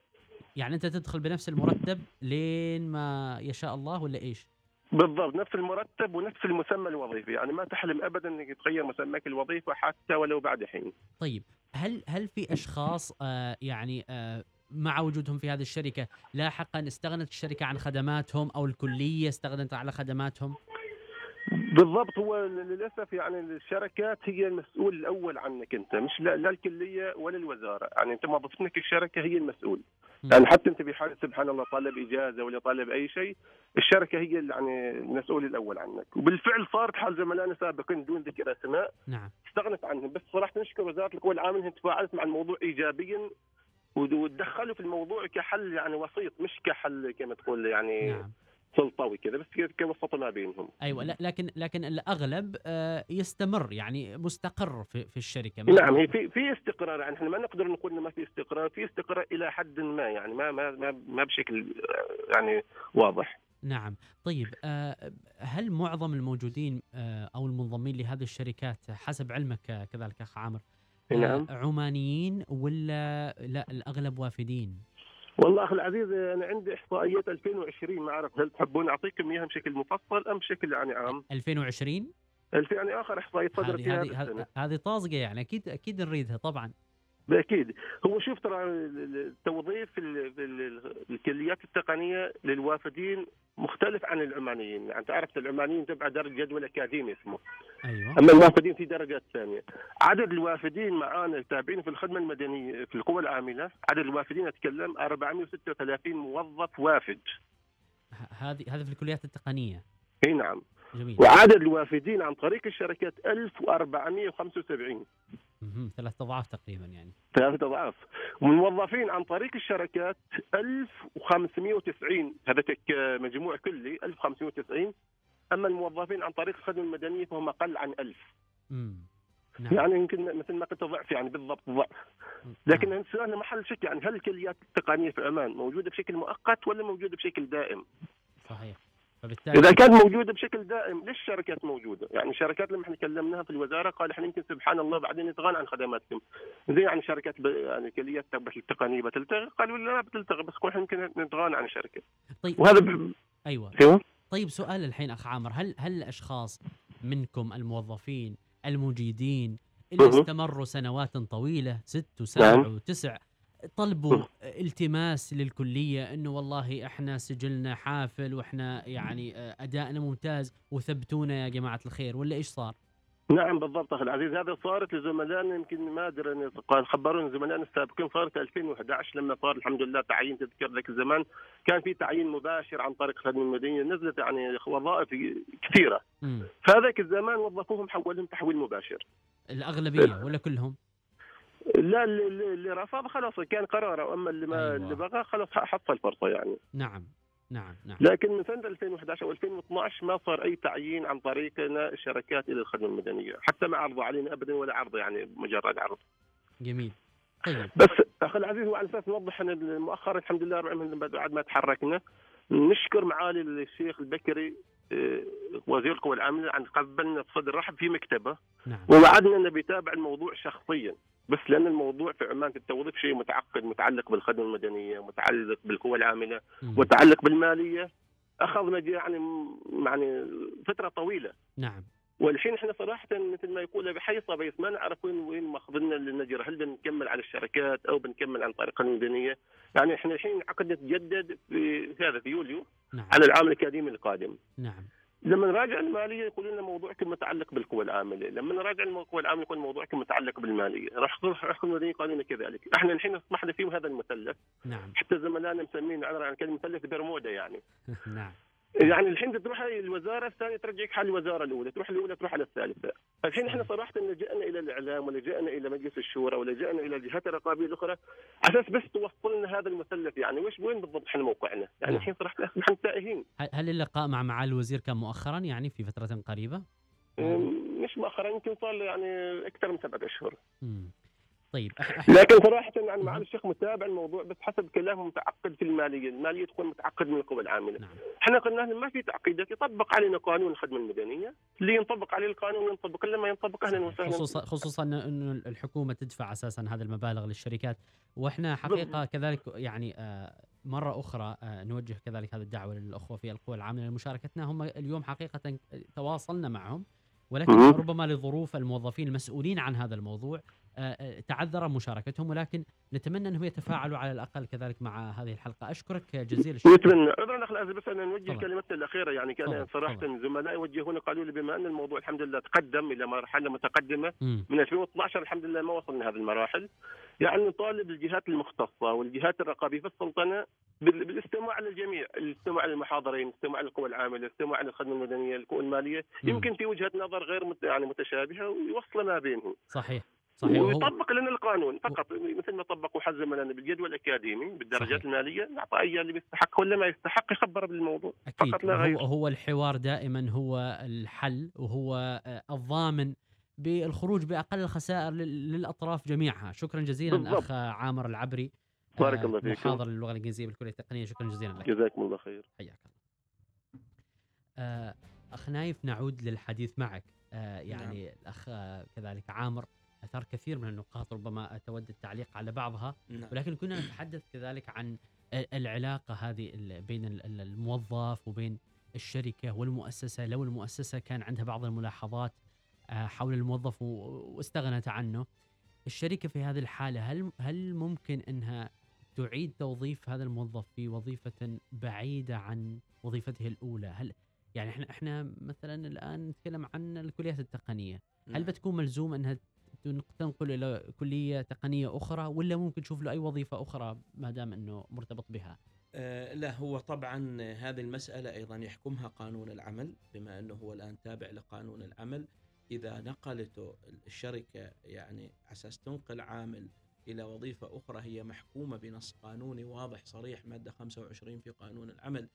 يعني أنت تدخل بنفس المرتب لين ما يشاء الله ولا إيش؟ بالضبط نفس المرتب ونفس المسمى الوظيفي. يعني ما تحلم ابدا إنك تغير مسماك الوظيفة حتى ولو بعد حين. طيب هل هل في أشخاص آه يعني آه مع وجودهم في هذه الشركة لاحقا استغنت الشركة عن خدماتهم أو الكلية استغنت على خدماتهم؟ بالضبط هو للأسف يعني الشركات هي المسؤول الأول عنك أنت مش لا, لا الكلية ولا الوزارة. يعني أنت موظفتك الشركة هي المسؤول. يعني حتى أنت بحاله سبحان الله طالب إجازة ولا طالب أي شيء الشركة هي يعني المسؤول الأول عنك. وبالفعل صارت حال زملائنا سابقين دون ذكر أسماء نعم. استغنت عنهم. بس صراحة نشكر وزارة القوى العامله إنها تفاعلت مع الموضوع ايجابيا وتدخلوا في الموضوع كحل يعني وسيط مش كحل كما تقول يعني نعم. سلطوي كذا بس كوسطوا ما بينهم. أيوه لا لكن لكن الأغلب آه يستمر يعني مستقر في في الشركة. نعم هي في في استقرار يعني إحنا ما نقدر نقول إنه ما في استقرار في استقرار إلى حد ما يعني ما ما ما, ما بشكل آه، يعني واضح. نعم. طيب آه هل معظم الموجودين أو المنضمين لهذه الشركات حسب علمك كذلك أخ عامر نعم. عمانيين ولا لا الأغلب وافدين والله أخي العزيز أنا عندي إحصائيات 2020 ما أعرف هل تحبون أعطيكم اياها بشكل مفصل أم بشكل يعني عام؟ 2020 الف- يعني آخر إحصائية صدرت هذه- هذه طازجة يعني أكيد أكيد نريدها طبعا بأكيد. هو شوف ترى ال- الكليات التقنية للوافدين مختلف عن العمانيين. يعني تعرف العمانيين تبع درج جدول أكاديمي اسمه. أيوه. أما الوافدين في درجات ثانية. عدد الوافدين معانا التابعين في الخدمة المدنية في القوى العاملة عدد الوافدين أتكلم 436 موظف وافد. هذه هذه في الكليات التقنية. إي نعم. جميل. وعدد الوافدين عن طريق الشركات 1475 مهم. ثلاث أضعاف تقريبا يعني. ثلاثة أضعاف. والموظفين عن طريق الشركات 1590 هذا مجموع كلي 1590 أما الموظفين عن طريق الخدمة المدنية فهم أقل عن 1000 امم نعم. يعني يمكن مثل ما قلت ضعف يعني بالضبط ضعف. لكن السؤال محل شك يعني هل الكليات التقنية في عمان موجودة بشكل مؤقت ولا موجودة بشكل دائم؟ صحيح. فبالتالي إذا كانت موجودة بشكل دائم ليش الشركات موجودة؟ يعني الشركات لما إحنا كلمناها في الوزارة قال إحنا يمكن سبحان الله بعدين نتغنى عن خدماتكم. زي يعني شركات ب... يعني الكليات تبع التقنية بتلتغي قالوا لا بتلتغي بس إحنا يمكن نتغنى عن الشركة. طيب وهذا ب... أيوه أيوه طيب سؤال الحين أخ عامر هل هل الأشخاص منكم الموظفين المجيدين اللي. استمروا سنوات طويلة ست وسبع نعم. وتسع طلبوا. التماس للكلية إنه والله إحنا سجلنا حافل وإحنا يعني أدائنا ممتاز وثبتونا يا جماعة الخير ولا إيش صار؟ نعم بالضبط أخي العزيز هذا صارت لزملائنا يمكن ما أدري خبرونا زملائنا السابقين صارت 2011 لما صار الحمد لله تعيين تذكر ذاك الزمان كان في تعيين مباشر عن طريق خدمه المدنية نزلت يعني وظائف كثيرة. فهذاك الزمان وظفوهم حولهم تحويل مباشر الأغلبية ولا كلهم؟ لا اللي, رفض خلاص كان قراره. أما اللي ما أيوة. اللي بغى خلاص حصل فرصه يعني. نعم نعم نعم. لكن من سنة 2011 أو 2012 ما صار أي تعيين عن طريقنا الشركات إلى الخدمة المدنية. حتى ما عرضوا علينا ابدا ولا عرض يعني مجرد عرض. جميل. طيب. بس أخي العزيز وعلى أساس نوضح إن مؤخرا الحمد لله بعد ما تحركنا نشكر معالي الشيخ البكري آه، وزير القوى العاملة عن قبلنا بصدر رحب في مكتبه. نعم. ووعدنا انه بيتابع الموضوع شخصيا. بس لأن الموضوع في عمان في التوظيف شيء متعقد متعلق بالخدمة المدنية متعلق بالقوى العاملة. متعلق بالمالية. اخذ يعني يعني فترة طويلة. نعم. والحين إحنا صراحة مثل ما يقول بحي صبيس ما نعرف وين وين ماخذنا للنجرة. هل بنكمل على الشركات أو بنكمل عن طريق المدنية؟ يعني إحنا الحين عقدنا تجدد في هذا في يوليو نعم. على العام الأكاديمي القادم. نعم. لما نراجع المالية يقولون لنا موضوعكم متعلق بالقوى العامله، لما نراجع القوى العامله يكون موضوعكم متعلق بالمالية، راح راح المدنيين قالوا لنا كذلك، إحنا الحين اصبحنا فيهم هذا المثلث، نعم. حتى زملائنا مسمين عن كلمة مثلث برمودا يعني، نعم. يعني الحين تروح الوزارة الثانية ترجعك حال الوزارة الأولى، تروح الأولى تروح على الثالثة. الحين إحنا صراحة لجأنا إلى الإعلام ولجأنا إلى مجلس الشورى ولجأنا إلى الجهات الرقابية الأخرى على أساس بس توصل لنا هذا المثلث يعني وش وين بالضبط إحنا موقعنا؟ يعني نعم. الحين صراحة اصبحنا تائهين. هل- اللقاء مع معالي الوزير كان مؤخرا يعني في فترة قريبة؟ مش مؤخرا يمكن صار يعني أكثر من سبعة أشهر. طيب. أح- أح- لكن صراحة يعني معالي الشيخ متابع الموضوع بس حسب كلامه متعقد في الماليه، الماليه تكون متعقد من القوى العاملة. نعم. إحنا قلنا لهم ما في تعقيدات. يطبق علينا قانون الخدمة المدنية، اللي ينطبق عليه القانون ينطبق لما ينطبق أهلا وسهلا. خصوصا خصوصا إنه- انه الحكومة تدفع أساسا هذه المبالغ للشركات. وإحنا حقيقة كذلك يعني آه، مرة أخرى آه، نوجه كذلك هذه الدعوة للأخوة في القوى العاملة لمشاركتنا. هم اليوم حقيقة تواصلنا معهم ولكن. ربما لظروف الموظفين المسؤولين عن هذا الموضوع تعذر مشاركتهم ولكن نتمنى أنهم يتفاعلوا على الأقل كذلك مع هذه الحلقة أشكرك جزيل الشكر نتمنى عذرا اخ بس أنا نوجه. كلمتنا الأخيرة يعني كان تفضل، صراحة تفضل. زملائي يوجهون قالوا لي بما أن الموضوع الحمد لله تقدم إلى مرحلة متقدمة مم. من 2012 الحمد لله ما وصلنا هذه المراحل يعني نطالب الجهات المختصة والجهات الرقابية في السلطنة بال- بالاستماع للجميع، الاستماع للمحاضرين، الاستماع للقوى العاملة، الاستماع للخدمة المدنية، القوى المالية،. يمكن في وجهة نظر غير مت... يعني متشابهة ويوصل ما بينهم. صحيح صحيح. ويطبق لنا القانون فقط مثل ما طبقوا حزم لنا بالجدول الاكاديمي بالدرجات صحيح. المالية نعطى أي اللي بيستحق ولا ما يستحق يخبر بالموضوع. أكيد. فقط لا هو غير. هو الحوار دائما هو الحل وهو الضامن بالخروج بأقل الخسائر لل- للأطراف جميعها. شكرا جزيلا بالضبط. أخ عامر العبري بارك آه، الله فيكم. محاضر للغه الإنجليزية بالكلية التقنية. شكرا جزيلا لك. جزاكم الله خير. حياك الله. آه، أخ نايف نعود للحديث معك. آه، يعني الأخ آه، كذلك عامر أثار كثير من النقاط ربما تود التعليق على بعضها نعم. ولكن كنا نتحدث كذلك عن ال- العلاقة هذه بين ال- ال- الموظف وبين الشركة والمؤسسة لو المؤسسة كان عندها بعض الملاحظات آه، حول الموظف واستغنت عنه الشركة في هذه الحالة هل هل ممكن أنها تعيد توظيف هذا الموظف في وظيفة بعيدة عن وظيفته الأولى هل يعني إحنا إحنا مثلا الآن نتكلم عن الكليات التقنية هل نعم. بتكون ملزوم أنها تن- تنقل إلى كلية تقنية أخرى ولا ممكن تشوف له أي وظيفة أخرى ما دام إنه مرتبط بها؟ آه، لا هو طبعا هذه المسألة أيضا يحكمها قانون العمل بما أنه هو الآن تابع لقانون العمل. إذا نقلته الشركة يعني أساس تنقل عامل إلى وظيفة أخرى هي محكومة بنص قانوني واضح صريح مادة 25 في قانون العمل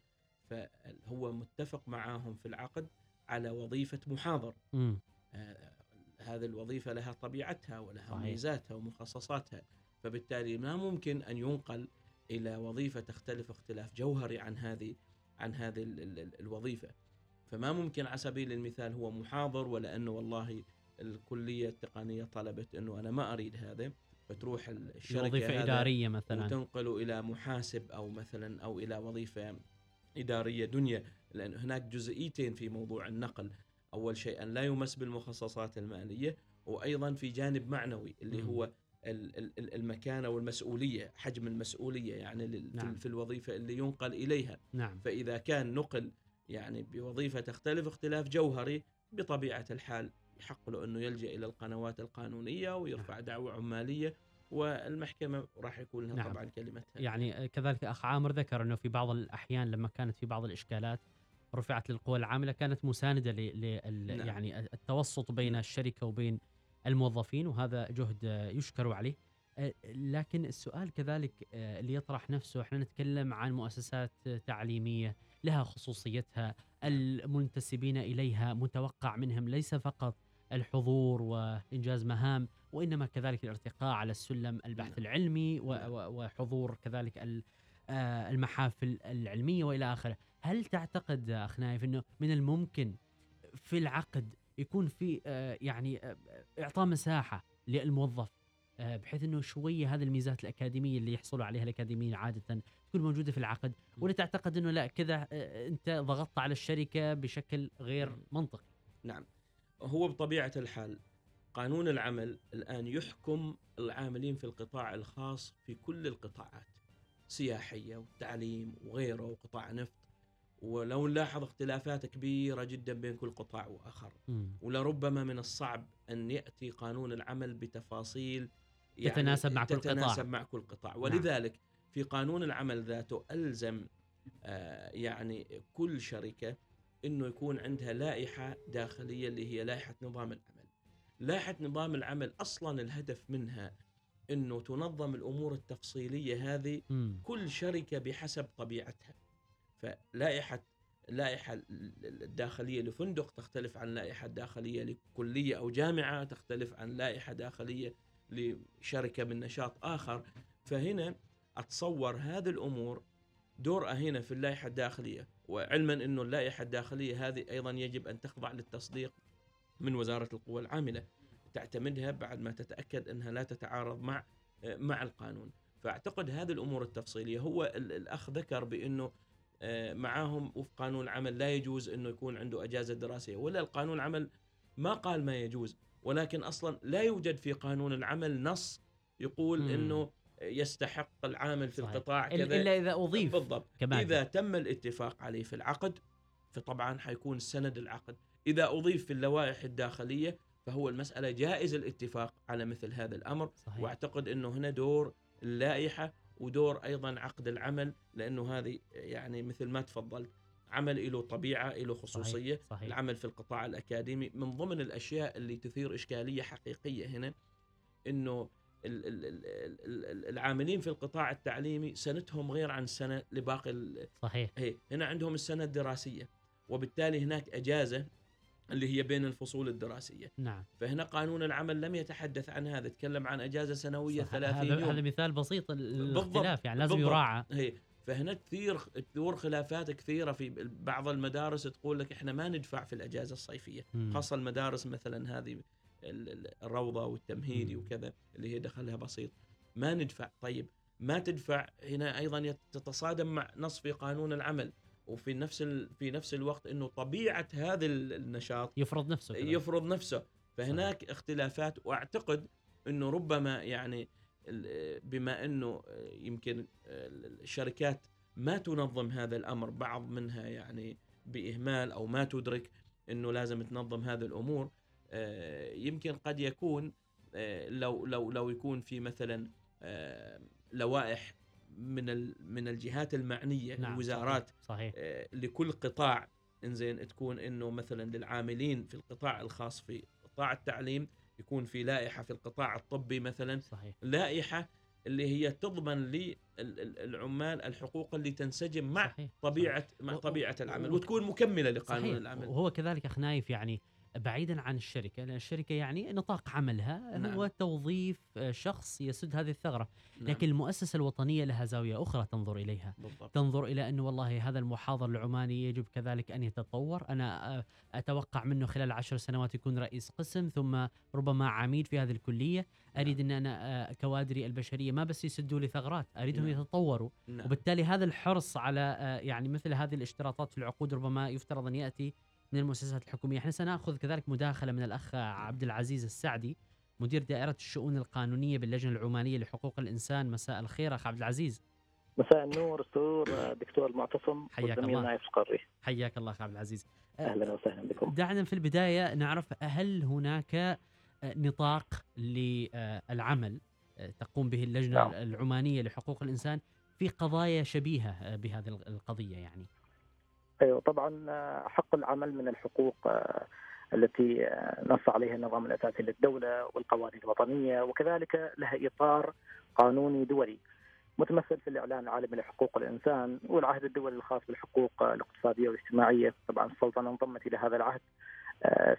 فهو متفق معاهم في العقد على وظيفة محاضر. آه، هذه الوظيفة لها طبيعتها ولها صحيح. ميزاتها ومخصصاتها فبالتالي ما ممكن أن ينقل إلى وظيفة تختلف اختلاف جوهري عن هذه عن هذه ال- ال- ال- الوظيفة. فما ممكن على سبيل المثال هو محاضر ولا أنه والله الكلية التقنية طلبت أنه أنا ما أريد هذا فتروح ال- الشركة وظيفة إدارية مثلا. وتنقل إلى محاسب أو مثلا أو إلى وظيفة إدارية دنيا لأن هناك جزئيتين في موضوع النقل. أول شيء أن لا يمس بالمخصصات المالية وأيضا في جانب معنوي اللي. هو ال- ال- ال- المكانة والمسؤولية حجم المسؤولية يعني نعم. في الوظيفة اللي ينقل إليها نعم فإذا كان نقل يعني بوظيفة تختلف اختلاف جوهري بطبيعة الحال يحق له أنه يلجأ إلى القنوات القانونية ويرفع دعوة عمالية والمحكمة راح يكون لها نعم. طبعا كلمتها يعني كذلك أخ عامر ذكر أنه في بعض الأحيان لما كانت في بعض الإشكالات رفعت للقوى العاملة كانت مساندة ل نعم. يعني التوسط بين الشركة وبين الموظفين وهذا جهد يشكر عليه. آه، لكن السؤال كذلك آه، اللي يطرح نفسه إحنا نتكلم عن مؤسسات تعليمية لها خصوصيتها المنتسبين إليها متوقع منهم ليس فقط الحضور وإنجاز مهام وإنما كذلك الارتقاء على السلم البحث العلمي و- و- وحضور كذلك آه، المحافل العلمية وإلى آخره، هل تعتقد أخ نايف إنه من الممكن في العقد يكون في آه، يعني آه، إعطاء مساحة للموظف آه، بحيث إنه شوية هذه الميزات الأكاديمية اللي يحصلوا عليها الأكاديميين عادة تكون موجودة في العقد؟ ولا تعتقد إنه لا كذا أنت ضغطت على الشركة بشكل غير منطقي؟ نعم. هو بطبيعة الحال قانون العمل الآن يحكم العاملين في القطاع الخاص في كل القطاعات سياحية والتعليم وغيره وقطاع نفط. ولو نلاحظ اختلافات كبيرة جدا بين كل قطاع وآخر مم. ولربما من الصعب أن يأتي قانون العمل بتفاصيل تتناسب مع كل قطاع. تتناسب مع كل قطاع ولذلك في قانون العمل ذاته ألزم آه، يعني كل شركة إنه يكون عندها لائحة داخلية اللي هي لائحة نظام العمل. لائحة نظام العمل أصلا الهدف منها إنه تنظم الأمور التفصيلية هذه مم. كل شركة بحسب طبيعتها. فلائحه لائحة الداخلية لفندق تختلف عن لائحة داخلية لكلية أو جامعة تختلف عن لائحة داخلية لشركة من نشاط آخر. فهنا أتصور هذه الأمور دورها هنا في اللائحة الداخلية وعلما إنه اللائحة الداخلية هذه أيضا يجب أن تخضع للتصديق من وزارة القوى العاملة تعتمدها بعد ما تتأكد إنها لا تتعارض مع مع القانون. فأعتقد هذه الأمور التفصيلية هو ال- الأخ ذكر بإنه آه، معاهم وفق قانون العمل لا يجوز إنه يكون عنده أجازة دراسية ولا القانون العمل ما قال ما يجوز ولكن أصلا لا يوجد في قانون العمل نص يقول مم. إنه يستحق العامل في صحيح. القطاع كذا إلا إذا أضيف بالضبط كمان إذا تم الاتفاق عليه في العقد فطبعا حيكون سند العقد إذا أضيف في اللوائح الداخلية فهو المسألة جائز الاتفاق على مثل هذا الأمر صحيح. وأعتقد إنه هنا دور اللائحة ودور أيضا عقد العمل لأنه هذه يعني مثل ما تفضلت عمل له طبيعة له خصوصية صحيح. صحيح. العمل في القطاع الأكاديمي من ضمن الأشياء اللي تثير إشكالية حقيقية هنا إنه ال- ال- ال- ال- ال- العاملين في القطاع التعليمي سنتهم غير عن السنة لباقي صحيح هي هنا عندهم السنة الدراسية وبالتالي هناك أجازة اللي هي بين الفصول الدراسية نعم فهنا قانون العمل لم يتحدث عن هذا تكلم عن أجازة سنوية صح. 30 هذا يوم هذا مثال بسيط. الاختلاف يعني لازم بالضبط. يراعى هي فهنا تثير تثور خلافات كثيرة في بعض المدارس تقول لك إحنا ما ندفع في الأجازة الصيفية مم. خاصة المدارس مثلا هذه ال- ال- الروضة والتمهيدي. وكذا اللي هي دخلها بسيط ما ندفع طيب ما تدفع هنا أيضا تتصادم مع نص في قانون العمل وفي نفس ال... في نفس الوقت إنه طبيعة هذا ال- النشاط يفرض نفسه كذلك. يفرض نفسه فهناك اختلافات وأعتقد إنه ربما يعني بما إنه يمكن الشركات ما تنظم هذا الأمر بعض منها يعني بإهمال أو ما تدرك إنه لازم تنظم هذه الأمور آه، يمكن قد يكون آه، لو لو لو يكون في مثلا آه، لوائح من من الجهات المعنية نعم الوزارات صحيح, صحيح. آه، لكل قطاع إنزين تكون إنه مثلا للعاملين في القطاع الخاص في قطاع التعليم يكون في لائحة في القطاع الطبي مثلا صحيح لائحة اللي هي تضمن للعمال الحقوق اللي تنسجم مع صحيح. طبيعة و- مع طبيعة العمل وتكون مكملة لقانون صحيح. العمل وهو كذلك اخ نايف يعني بعيدا عن الشركة لأن الشركة يعني نطاق عملها نعم. هو توظيف آه، شخص يسد هذه الثغرة نعم. لكن المؤسسة الوطنية لها زاوية أخرى تنظر إليها بالضبط تنظر إلى انه والله هذا المحاضر العماني يجب كذلك أن يتطور أنا آه، أتوقع منه خلال عشر سنوات يكون رئيس قسم ثم ربما عميد في هذه الكلية أريد أن أنا آه، كوادري البشرية ما بس يسدوا لي ثغرات أريدهم نعم. يتطوروا نعم. وبالتالي هذا الحرص على يعني مثل هذه الاشتراطات في العقود ربما يفترض أن يأتي من المؤسسات الحكومية، إحنا سنأخذ كذلك مداخلة من الأخ عبد العزيز السعدي مدير دائرة الشؤون القانونية باللجنة العمانية لحقوق الإنسان، مساء الخير أخ عبد العزيز. مساء النور سرور دكتور المعتصم حياك الله. نايف القري حياك الله أخي عبد العزيز آه، أهلا وسهلا بكم دعنا في البداية نعرف هل هناك آه، نطاق للعمل آه، تقوم به اللجنة نعم. العمانية لحقوق الإنسان في قضايا شبيهة بهذه القضية يعني أيوه طبعا آه، حق العمل من الحقوق آه، التي آه، نص عليها النظام الأساسي للدولة والقوانين الوطنية وكذلك لها إطار قانوني دولي. متمثل في الإعلان العالمي لحقوق الإنسان والعهد الدولي الخاص بالحقوق الاقتصادية والاجتماعية. طبعا السلطنه انضمت إلى هذا العهد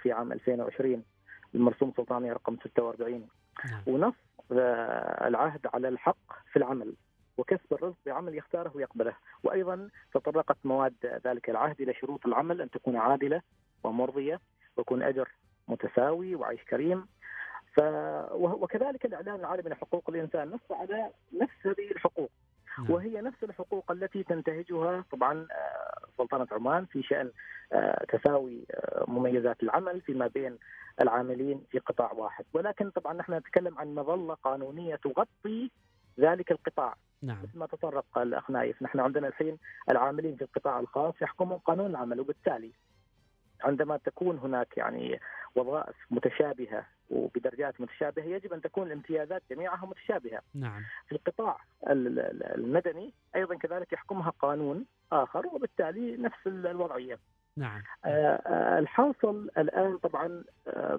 في عام 2020 المرسوم سلطاني رقم 46 نعم. ونص العهد على الحق في العمل. وكسب الرزق بعمل يختاره ويقبله. وأيضا تطرقت مواد ذلك العهد إلى شروط العمل أن تكون عادلة ومرضية ويكون أجر متساوي وعيش كريم. ف وكذلك الاعلان العالمي لحقوق الإنسان نص على نفس هذه الحقوق. نعم. وهي نفس الحقوق التي تنتهجها طبعا آه، سلطنة عمان في شأن آه، تساوي آه، مميزات العمل فيما بين العاملين في قطاع واحد. ولكن طبعا نحن نتكلم عن مظلة قانونية تغطي ذلك القطاع. نعم. مثل ما تطرق الاخ نايف نحن عندنا الحين العاملين في القطاع الخاص يحكمهم قانون العمل وبالتالي عندما تكون هناك يعني وظائف متشابهة وبدرجات متشابهة يجب أن تكون الامتيازات جميعها متشابهة. نعم. في القطاع ال- ال- المدني أيضا كذلك يحكمها قانون آخر وبالتالي نفس ال- الوضعية. نعم. آه، آه، الحاصل الآن طبعا آه،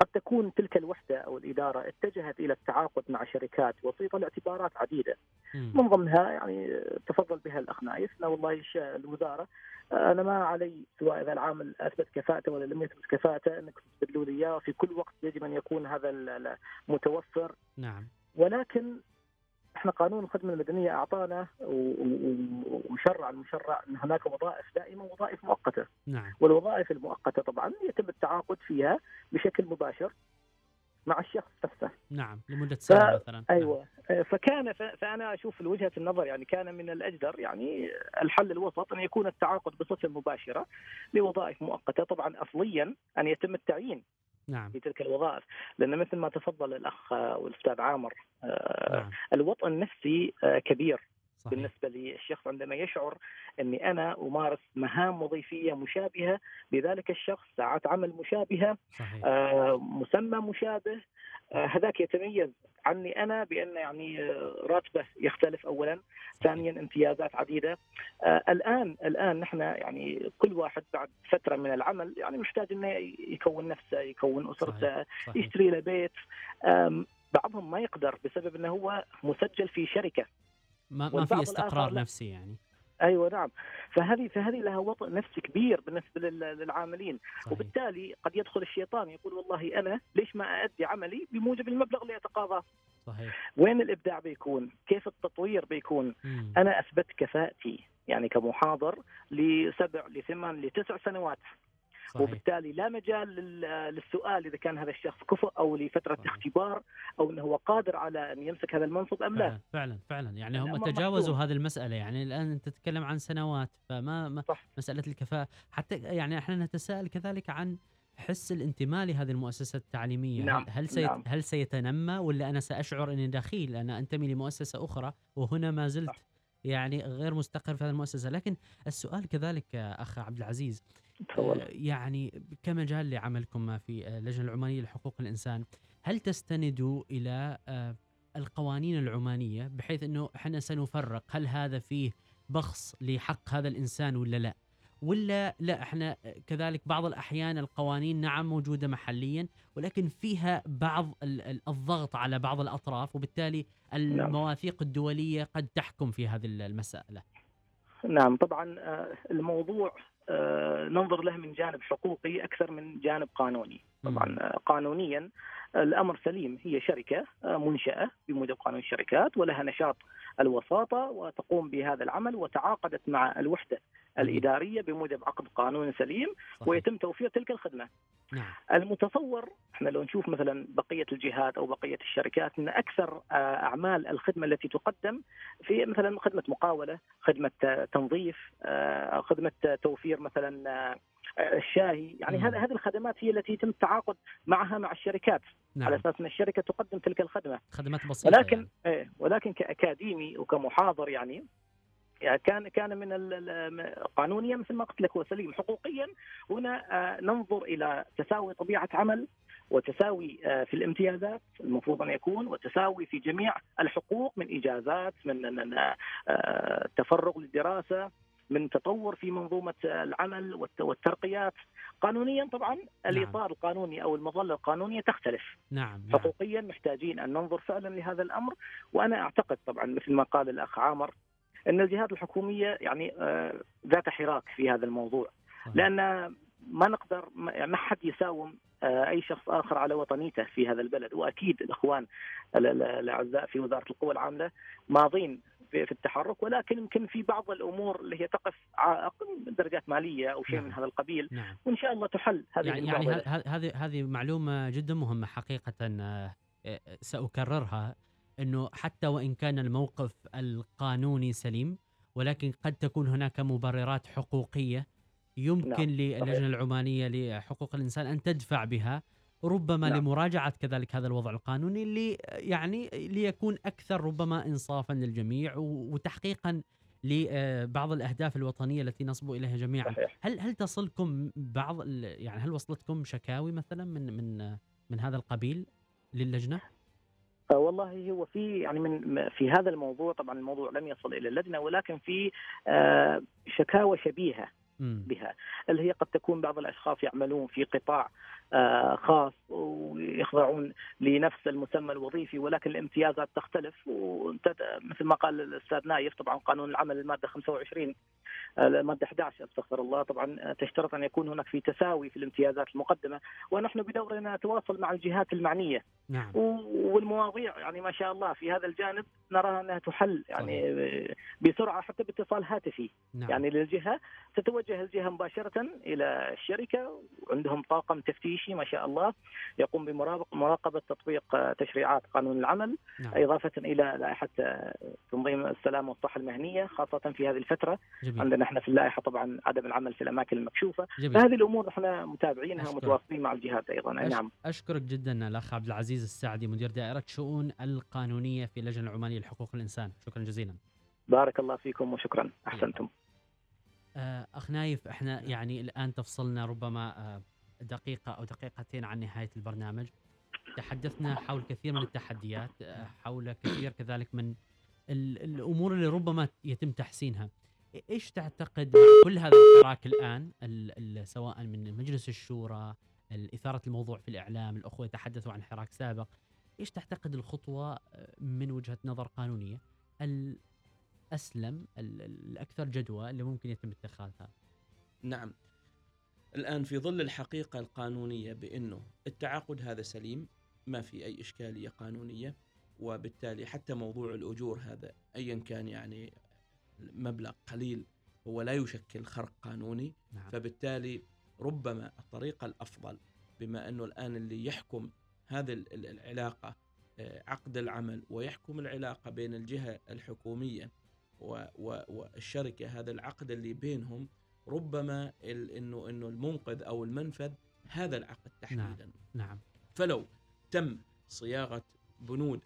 قد تكون تلك الوحدة أو الإدارة اتجهت إلى التعاقد مع شركات وسيطه لاعتبارات عديدة. مم. من ضمنها يعني تفضل بها الاخ نايف والله الوزارة. آه، أنا ما علي سواء اذا العامل أثبت كفاءته ولا لم يثبت كفاءته إنك تستبدلوا لي إياه. في كل وقت يجب أن يكون هذا ال- ال- متوفر. نعم. ولكن إحنا قانون الخدمة المدنية أعطانا وشرع المشرع إن هناك وظائف دائمة ووظائف مؤقتة. نعم. والوظائف المؤقتة طبعا يتم التعاقد فيها بشكل مباشر مع الشخص نفسه. نعم لمدة سنه مثلا. أيوه. فكان ف- فأنا أشوف وجهة النظر يعني كان من الأجدر يعني الحل الوسط أن يكون التعاقد بصفة مباشرة لوظائف مؤقتة طبعا اصليا أن يتم التعيين نعم. في تلك الوظائف. لأن مثل ما تفضل الأخ والأستاذ عامر آه، نعم. الوطء النفسي آه، كبير. صحيح. بالنسبة للشخص عندما يشعر أني أنا أمارس مهام وظيفية مشابهة لذلك الشخص ساعات عمل مشابهة صحيح. آه، مسمى مشابه آه، هذاك يتميز عني أنا بأن يعني آه، راتبه يختلف اولا ثانيا امتيازات عديدة. آه، الآن الآن نحن يعني كل واحد بعد فترة من العمل يعني محتاج إنه يكون نفسه يكون أسرته يشتري له بيت. بعضهم ما يقدر بسبب إنه هو مسجل في شركة. ما ما في استقرار. نفسي يعني أيوه نعم فهذه فهذه لها وطء نفسي كبير بالنسبة لل- للعاملين صحيح وبالتالي قد يدخل الشيطان يقول والله أنا ليش ما أأدي عملي بموجب المبلغ اللي أتقاضاه؟ صحيح وين الإبداع بيكون؟ كيف التطوير بيكون؟ مم. أنا أثبت كفاءتي يعني كمحاضر لسبع لثمان لتسع سنوات صحيح وبالتالي لا مجال لل- للسؤال إذا كان هذا الشخص كفؤ أو لفترة صحيح. اختبار أو إنه هو قادر على أن يمسك هذا المنصب أم لا فعلا فعلا يعني هم تجاوزوا. هذه المسألة يعني الآن أنت تتكلم عن سنوات فما ما صح. مسألة الكفاءة حتى يعني إحنا نتساءل كذلك عن حس الانتماء لهذه المؤسسة التعليمية نعم، هل سيت نعم. هل سيتنمى ولا أنا سأشعر أني دخيل أنا أنتمي لمؤسسة أخرى وهنا ما زلت صح. يعني غير مستقر في هذه المؤسسة لكن السؤال كذلك أخ عبد العزيز تفضل. آه، يعني كمجال لعملكم في آه، اللجنة العمانية لحقوق الإنسان هل تستندوا إلى آه، القوانين العمانية بحيث أنه إحنا سنفرق هل هذا فيه بخص لحق هذا الإنسان ولا لا؟ ولا لا إحنا كذلك بعض الأحيان القوانين نعم موجودة محليا ولكن فيها بعض ال- ال- الضغط على بعض الأطراف وبالتالي المواثيق الدولية قد تحكم في هذه المسألة. نعم طبعا الموضوع ننظر له من جانب حقوقي أكثر من جانب قانوني. طبعا آه، قانونيا آه، الأمر سليم هي شركة آه، منشأة بموجب قانون الشركات ولها نشاط الوساطة وتقوم بهذا العمل وتعاقدت مع الوحدة الإدارية بموجب عقد قانوني سليم صحيح. ويتم توفير تلك الخدمة. نعم المتصور إحنا لو نشوف مثلا بقية الجهات أو بقية الشركات إن أكثر آه، أعمال الخدمة التي تقدم في مثلا خدمة مقاولة، خدمة تنظيف، آه، خدمة توفير مثلا الشاهي، يعني مم. هذه الخدمات هي التي يتم التعاقد معها مع الشركات على نعم أساس أن الشركة تقدم تلك الخدمة. خدمات بسيطة ولكن يعني. إيه ولكن كأكاديمي وكمحاضر يعني يعني كان كان من قانونيا مثل ما قلت لك هو سليم حقوقيا هنا آه، ننظر إلى تساوي طبيعة عمل وتساوي آه، في الامتيازات المفروض أن يكون وتساوي في جميع الحقوق من إجازات من من، آه، تفرغ للدراسة من تطور في منظومة العمل والت- والترقيات. قانونيا طبعا الإطار القانوني أو المظلة القانونية تختلف. نعم نعم. حقوقيا محتاجين أن ننظر فعلا لهذا الأمر. وأنا أعتقد طبعا مثل ما قال الأخ عامر أن الجهات الحكومية يعني آه، ذات حراك في هذا الموضوع. صحيح. لأن ما نقدر ما يعني حد يساوم آه، أي شخص آخر على وطنيته في هذا البلد. وأكيد الإخوان ال- ال- الأعزاء في وزارة القوى العاملة ماضين في في التحرك ولكن يمكن في بعض الأمور اللي هي تقف عائق درجات مالية أو شيء نعم. من هذا القبيل نعم. وإن شاء الله تحل هذه يعني يعني هذه هذه معلومة جدا مهمة حقيقة آه، آه، سأكررها إنه حتى وإن كان الموقف القانوني سليم ولكن قد تكون هناك مبررات حقوقية يمكن نعم، للجنة العمانية لحقوق الإنسان أن تدفع بها. ربما نعم. لمراجعة كذلك هذا الوضع القانوني اللي يعني ليكون أكثر ربما انصافا للجميع وتحقيقا لبعض الأهداف الوطنية التي نصبو إليها جميعا صحيح. هل هل تصلكم بعض يعني هل وصلتكم شكاوي مثلا من من من هذا القبيل للجنة؟ آه، والله هو في يعني من في هذا الموضوع طبعا الموضوع لم يصل إلى اللجنة ولكن في آه، شكاوى شبيهة. بها اللي هي قد تكون بعض الأشخاص يعملون في قطاع آه، خاص ويخضعون لنفس المسمى الوظيفي ولكن الامتيازات تختلف. مثل ما قال الأستاذ نايف طبعا قانون العمل المادة 25 آه، المادة 11 استغفر الله. طبعا آه، تشترط أن يكون هناك في تساوي في الامتيازات المقدمة. ونحن بدورنا نتواصل مع الجهات المعنية. نعم. والمواضيع يعني ما شاء الله في هذا الجانب نرى أنها تحل يعني بسرعة حتى باتصال هاتفي. نعم. يعني للجهة تتوجه الجهة مباشرة إلى الشركة وعندهم طاقم تفتيشي ما شاء الله يقوم بمراقبه تطبيق آه، تشريعات قانون العمل نعم. إضافة إلى لائحة آه، تنظيم السلامه والصحه المهنية خاصة في هذه الفترة. جميل. عندنا إحنا في اللائحة طبعا عدم العمل في الأماكن المكشوفة. جميل. فهذه الأمور إحنا متابعينها. ومتواصلين مع الجهات أيضا. أش- نعم. أشكرك جدا الأخ عبد العزيز السعدي مدير دائرة شؤون القانونية في اللجنة العمانية لحقوق الإنسان. شكرا جزيلا. بارك الله فيكم وشكرا. أحسنتم. آه، أخ نايف إحنا يعني الآن تفصلنا ربما دقيقة أو دقيقتين عن نهاية البرنامج. تحدثنا حول كثير من التحديات حول كثير كذلك من ال- الأمور اللي ربما يتم تحسينها. إيش تعتقد كل هذا الحراك الآن؟ ال- ال- سواء من مجلس الشورى ال- إثارة الموضوع في الإعلام الأخوة يتحدثوا عن حراك سابق. إيش تعتقد الخطوة آه، من وجهة نظر قانونية؟ الاسلم ال- الأكثر جدوى اللي ممكن يتم اتخاذها؟ نعم. الآن في ظل الحقيقة القانونية بأنه التعاقد هذا سليم ما في أي إشكالية قانونية وبالتالي حتى موضوع الأجور هذا أيا كان يعني مبلغ قليل هو لا يشكل خرق قانوني. نعم. فبالتالي ربما الطريقة الأفضل بما أنه الآن اللي يحكم هذه ال- ال- العلاقة آه، عقد العمل ويحكم العلاقة بين الجهة الحكومية والشركة هذا العقد اللي بينهم ربما انه إنه المنقذ أو المنفذ هذا العقد تحديدا. نعم. فلو تم صياغة بنود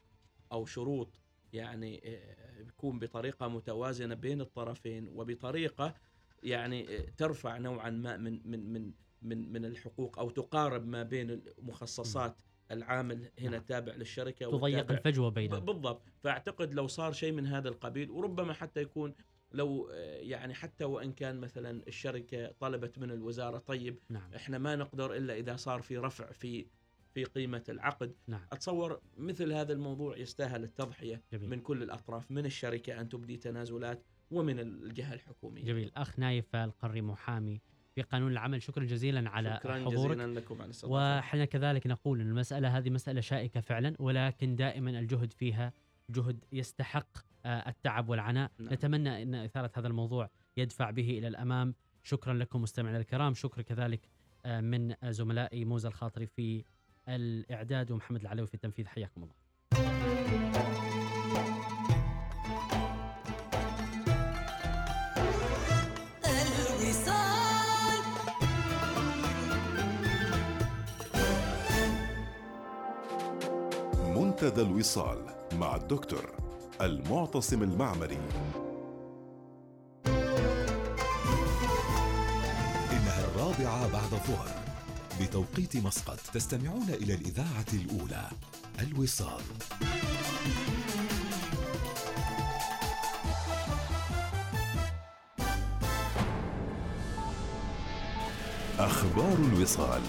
أو شروط يعني آه، بيكون بطريقة متوازنة بين الطرفين وبطريقة يعني آه، ترفع نوعا ما من من من من من الحقوق أو تقارب ما بين مخصصات العامل هنا نعم. تابع للشركة تضيق الفجوة بينهم. بالضبط. فأعتقد لو صار شيء من هذا القبيل وربما حتى يكون لو آه، يعني حتى وإن كان مثلا الشركة طلبت من الوزارة طيب نعم. إحنا ما نقدر إلا إذا صار في رفع في في قيمة العقد. نعم. أتصور مثل هذا الموضوع يستاهل التضحية جميل. من كل الأطراف من الشركة أن تبدي تنازلات ومن الجهة الحكومية. جميل. أخ نايف القري محامي في قانون العمل شكرا جزيلا على شكرا حضورك. جزيلا لكم على وحنا كذلك نقول إن المسألة هذه مسألة شائكة فعلا ولكن دائما الجهد فيها جهد يستحق التعب والعناء. نعم. نتمنى إن إثارة هذا الموضوع يدفع به إلى الأمام. شكرا لكم مستمعينا الكرام. شكر كذلك آه، من زملائي موزة الخاطري في الإعداد ومحمد العلوي في التنفيذ. حياكم الله. الوصال. منتدى الوصال مع الدكتور المعتصم المعمري. إنها الرابعة بعد الظهر. بتوقيت مسقط تستمعون إلى الإذاعة الأولى الوصال. أخبار الوصال.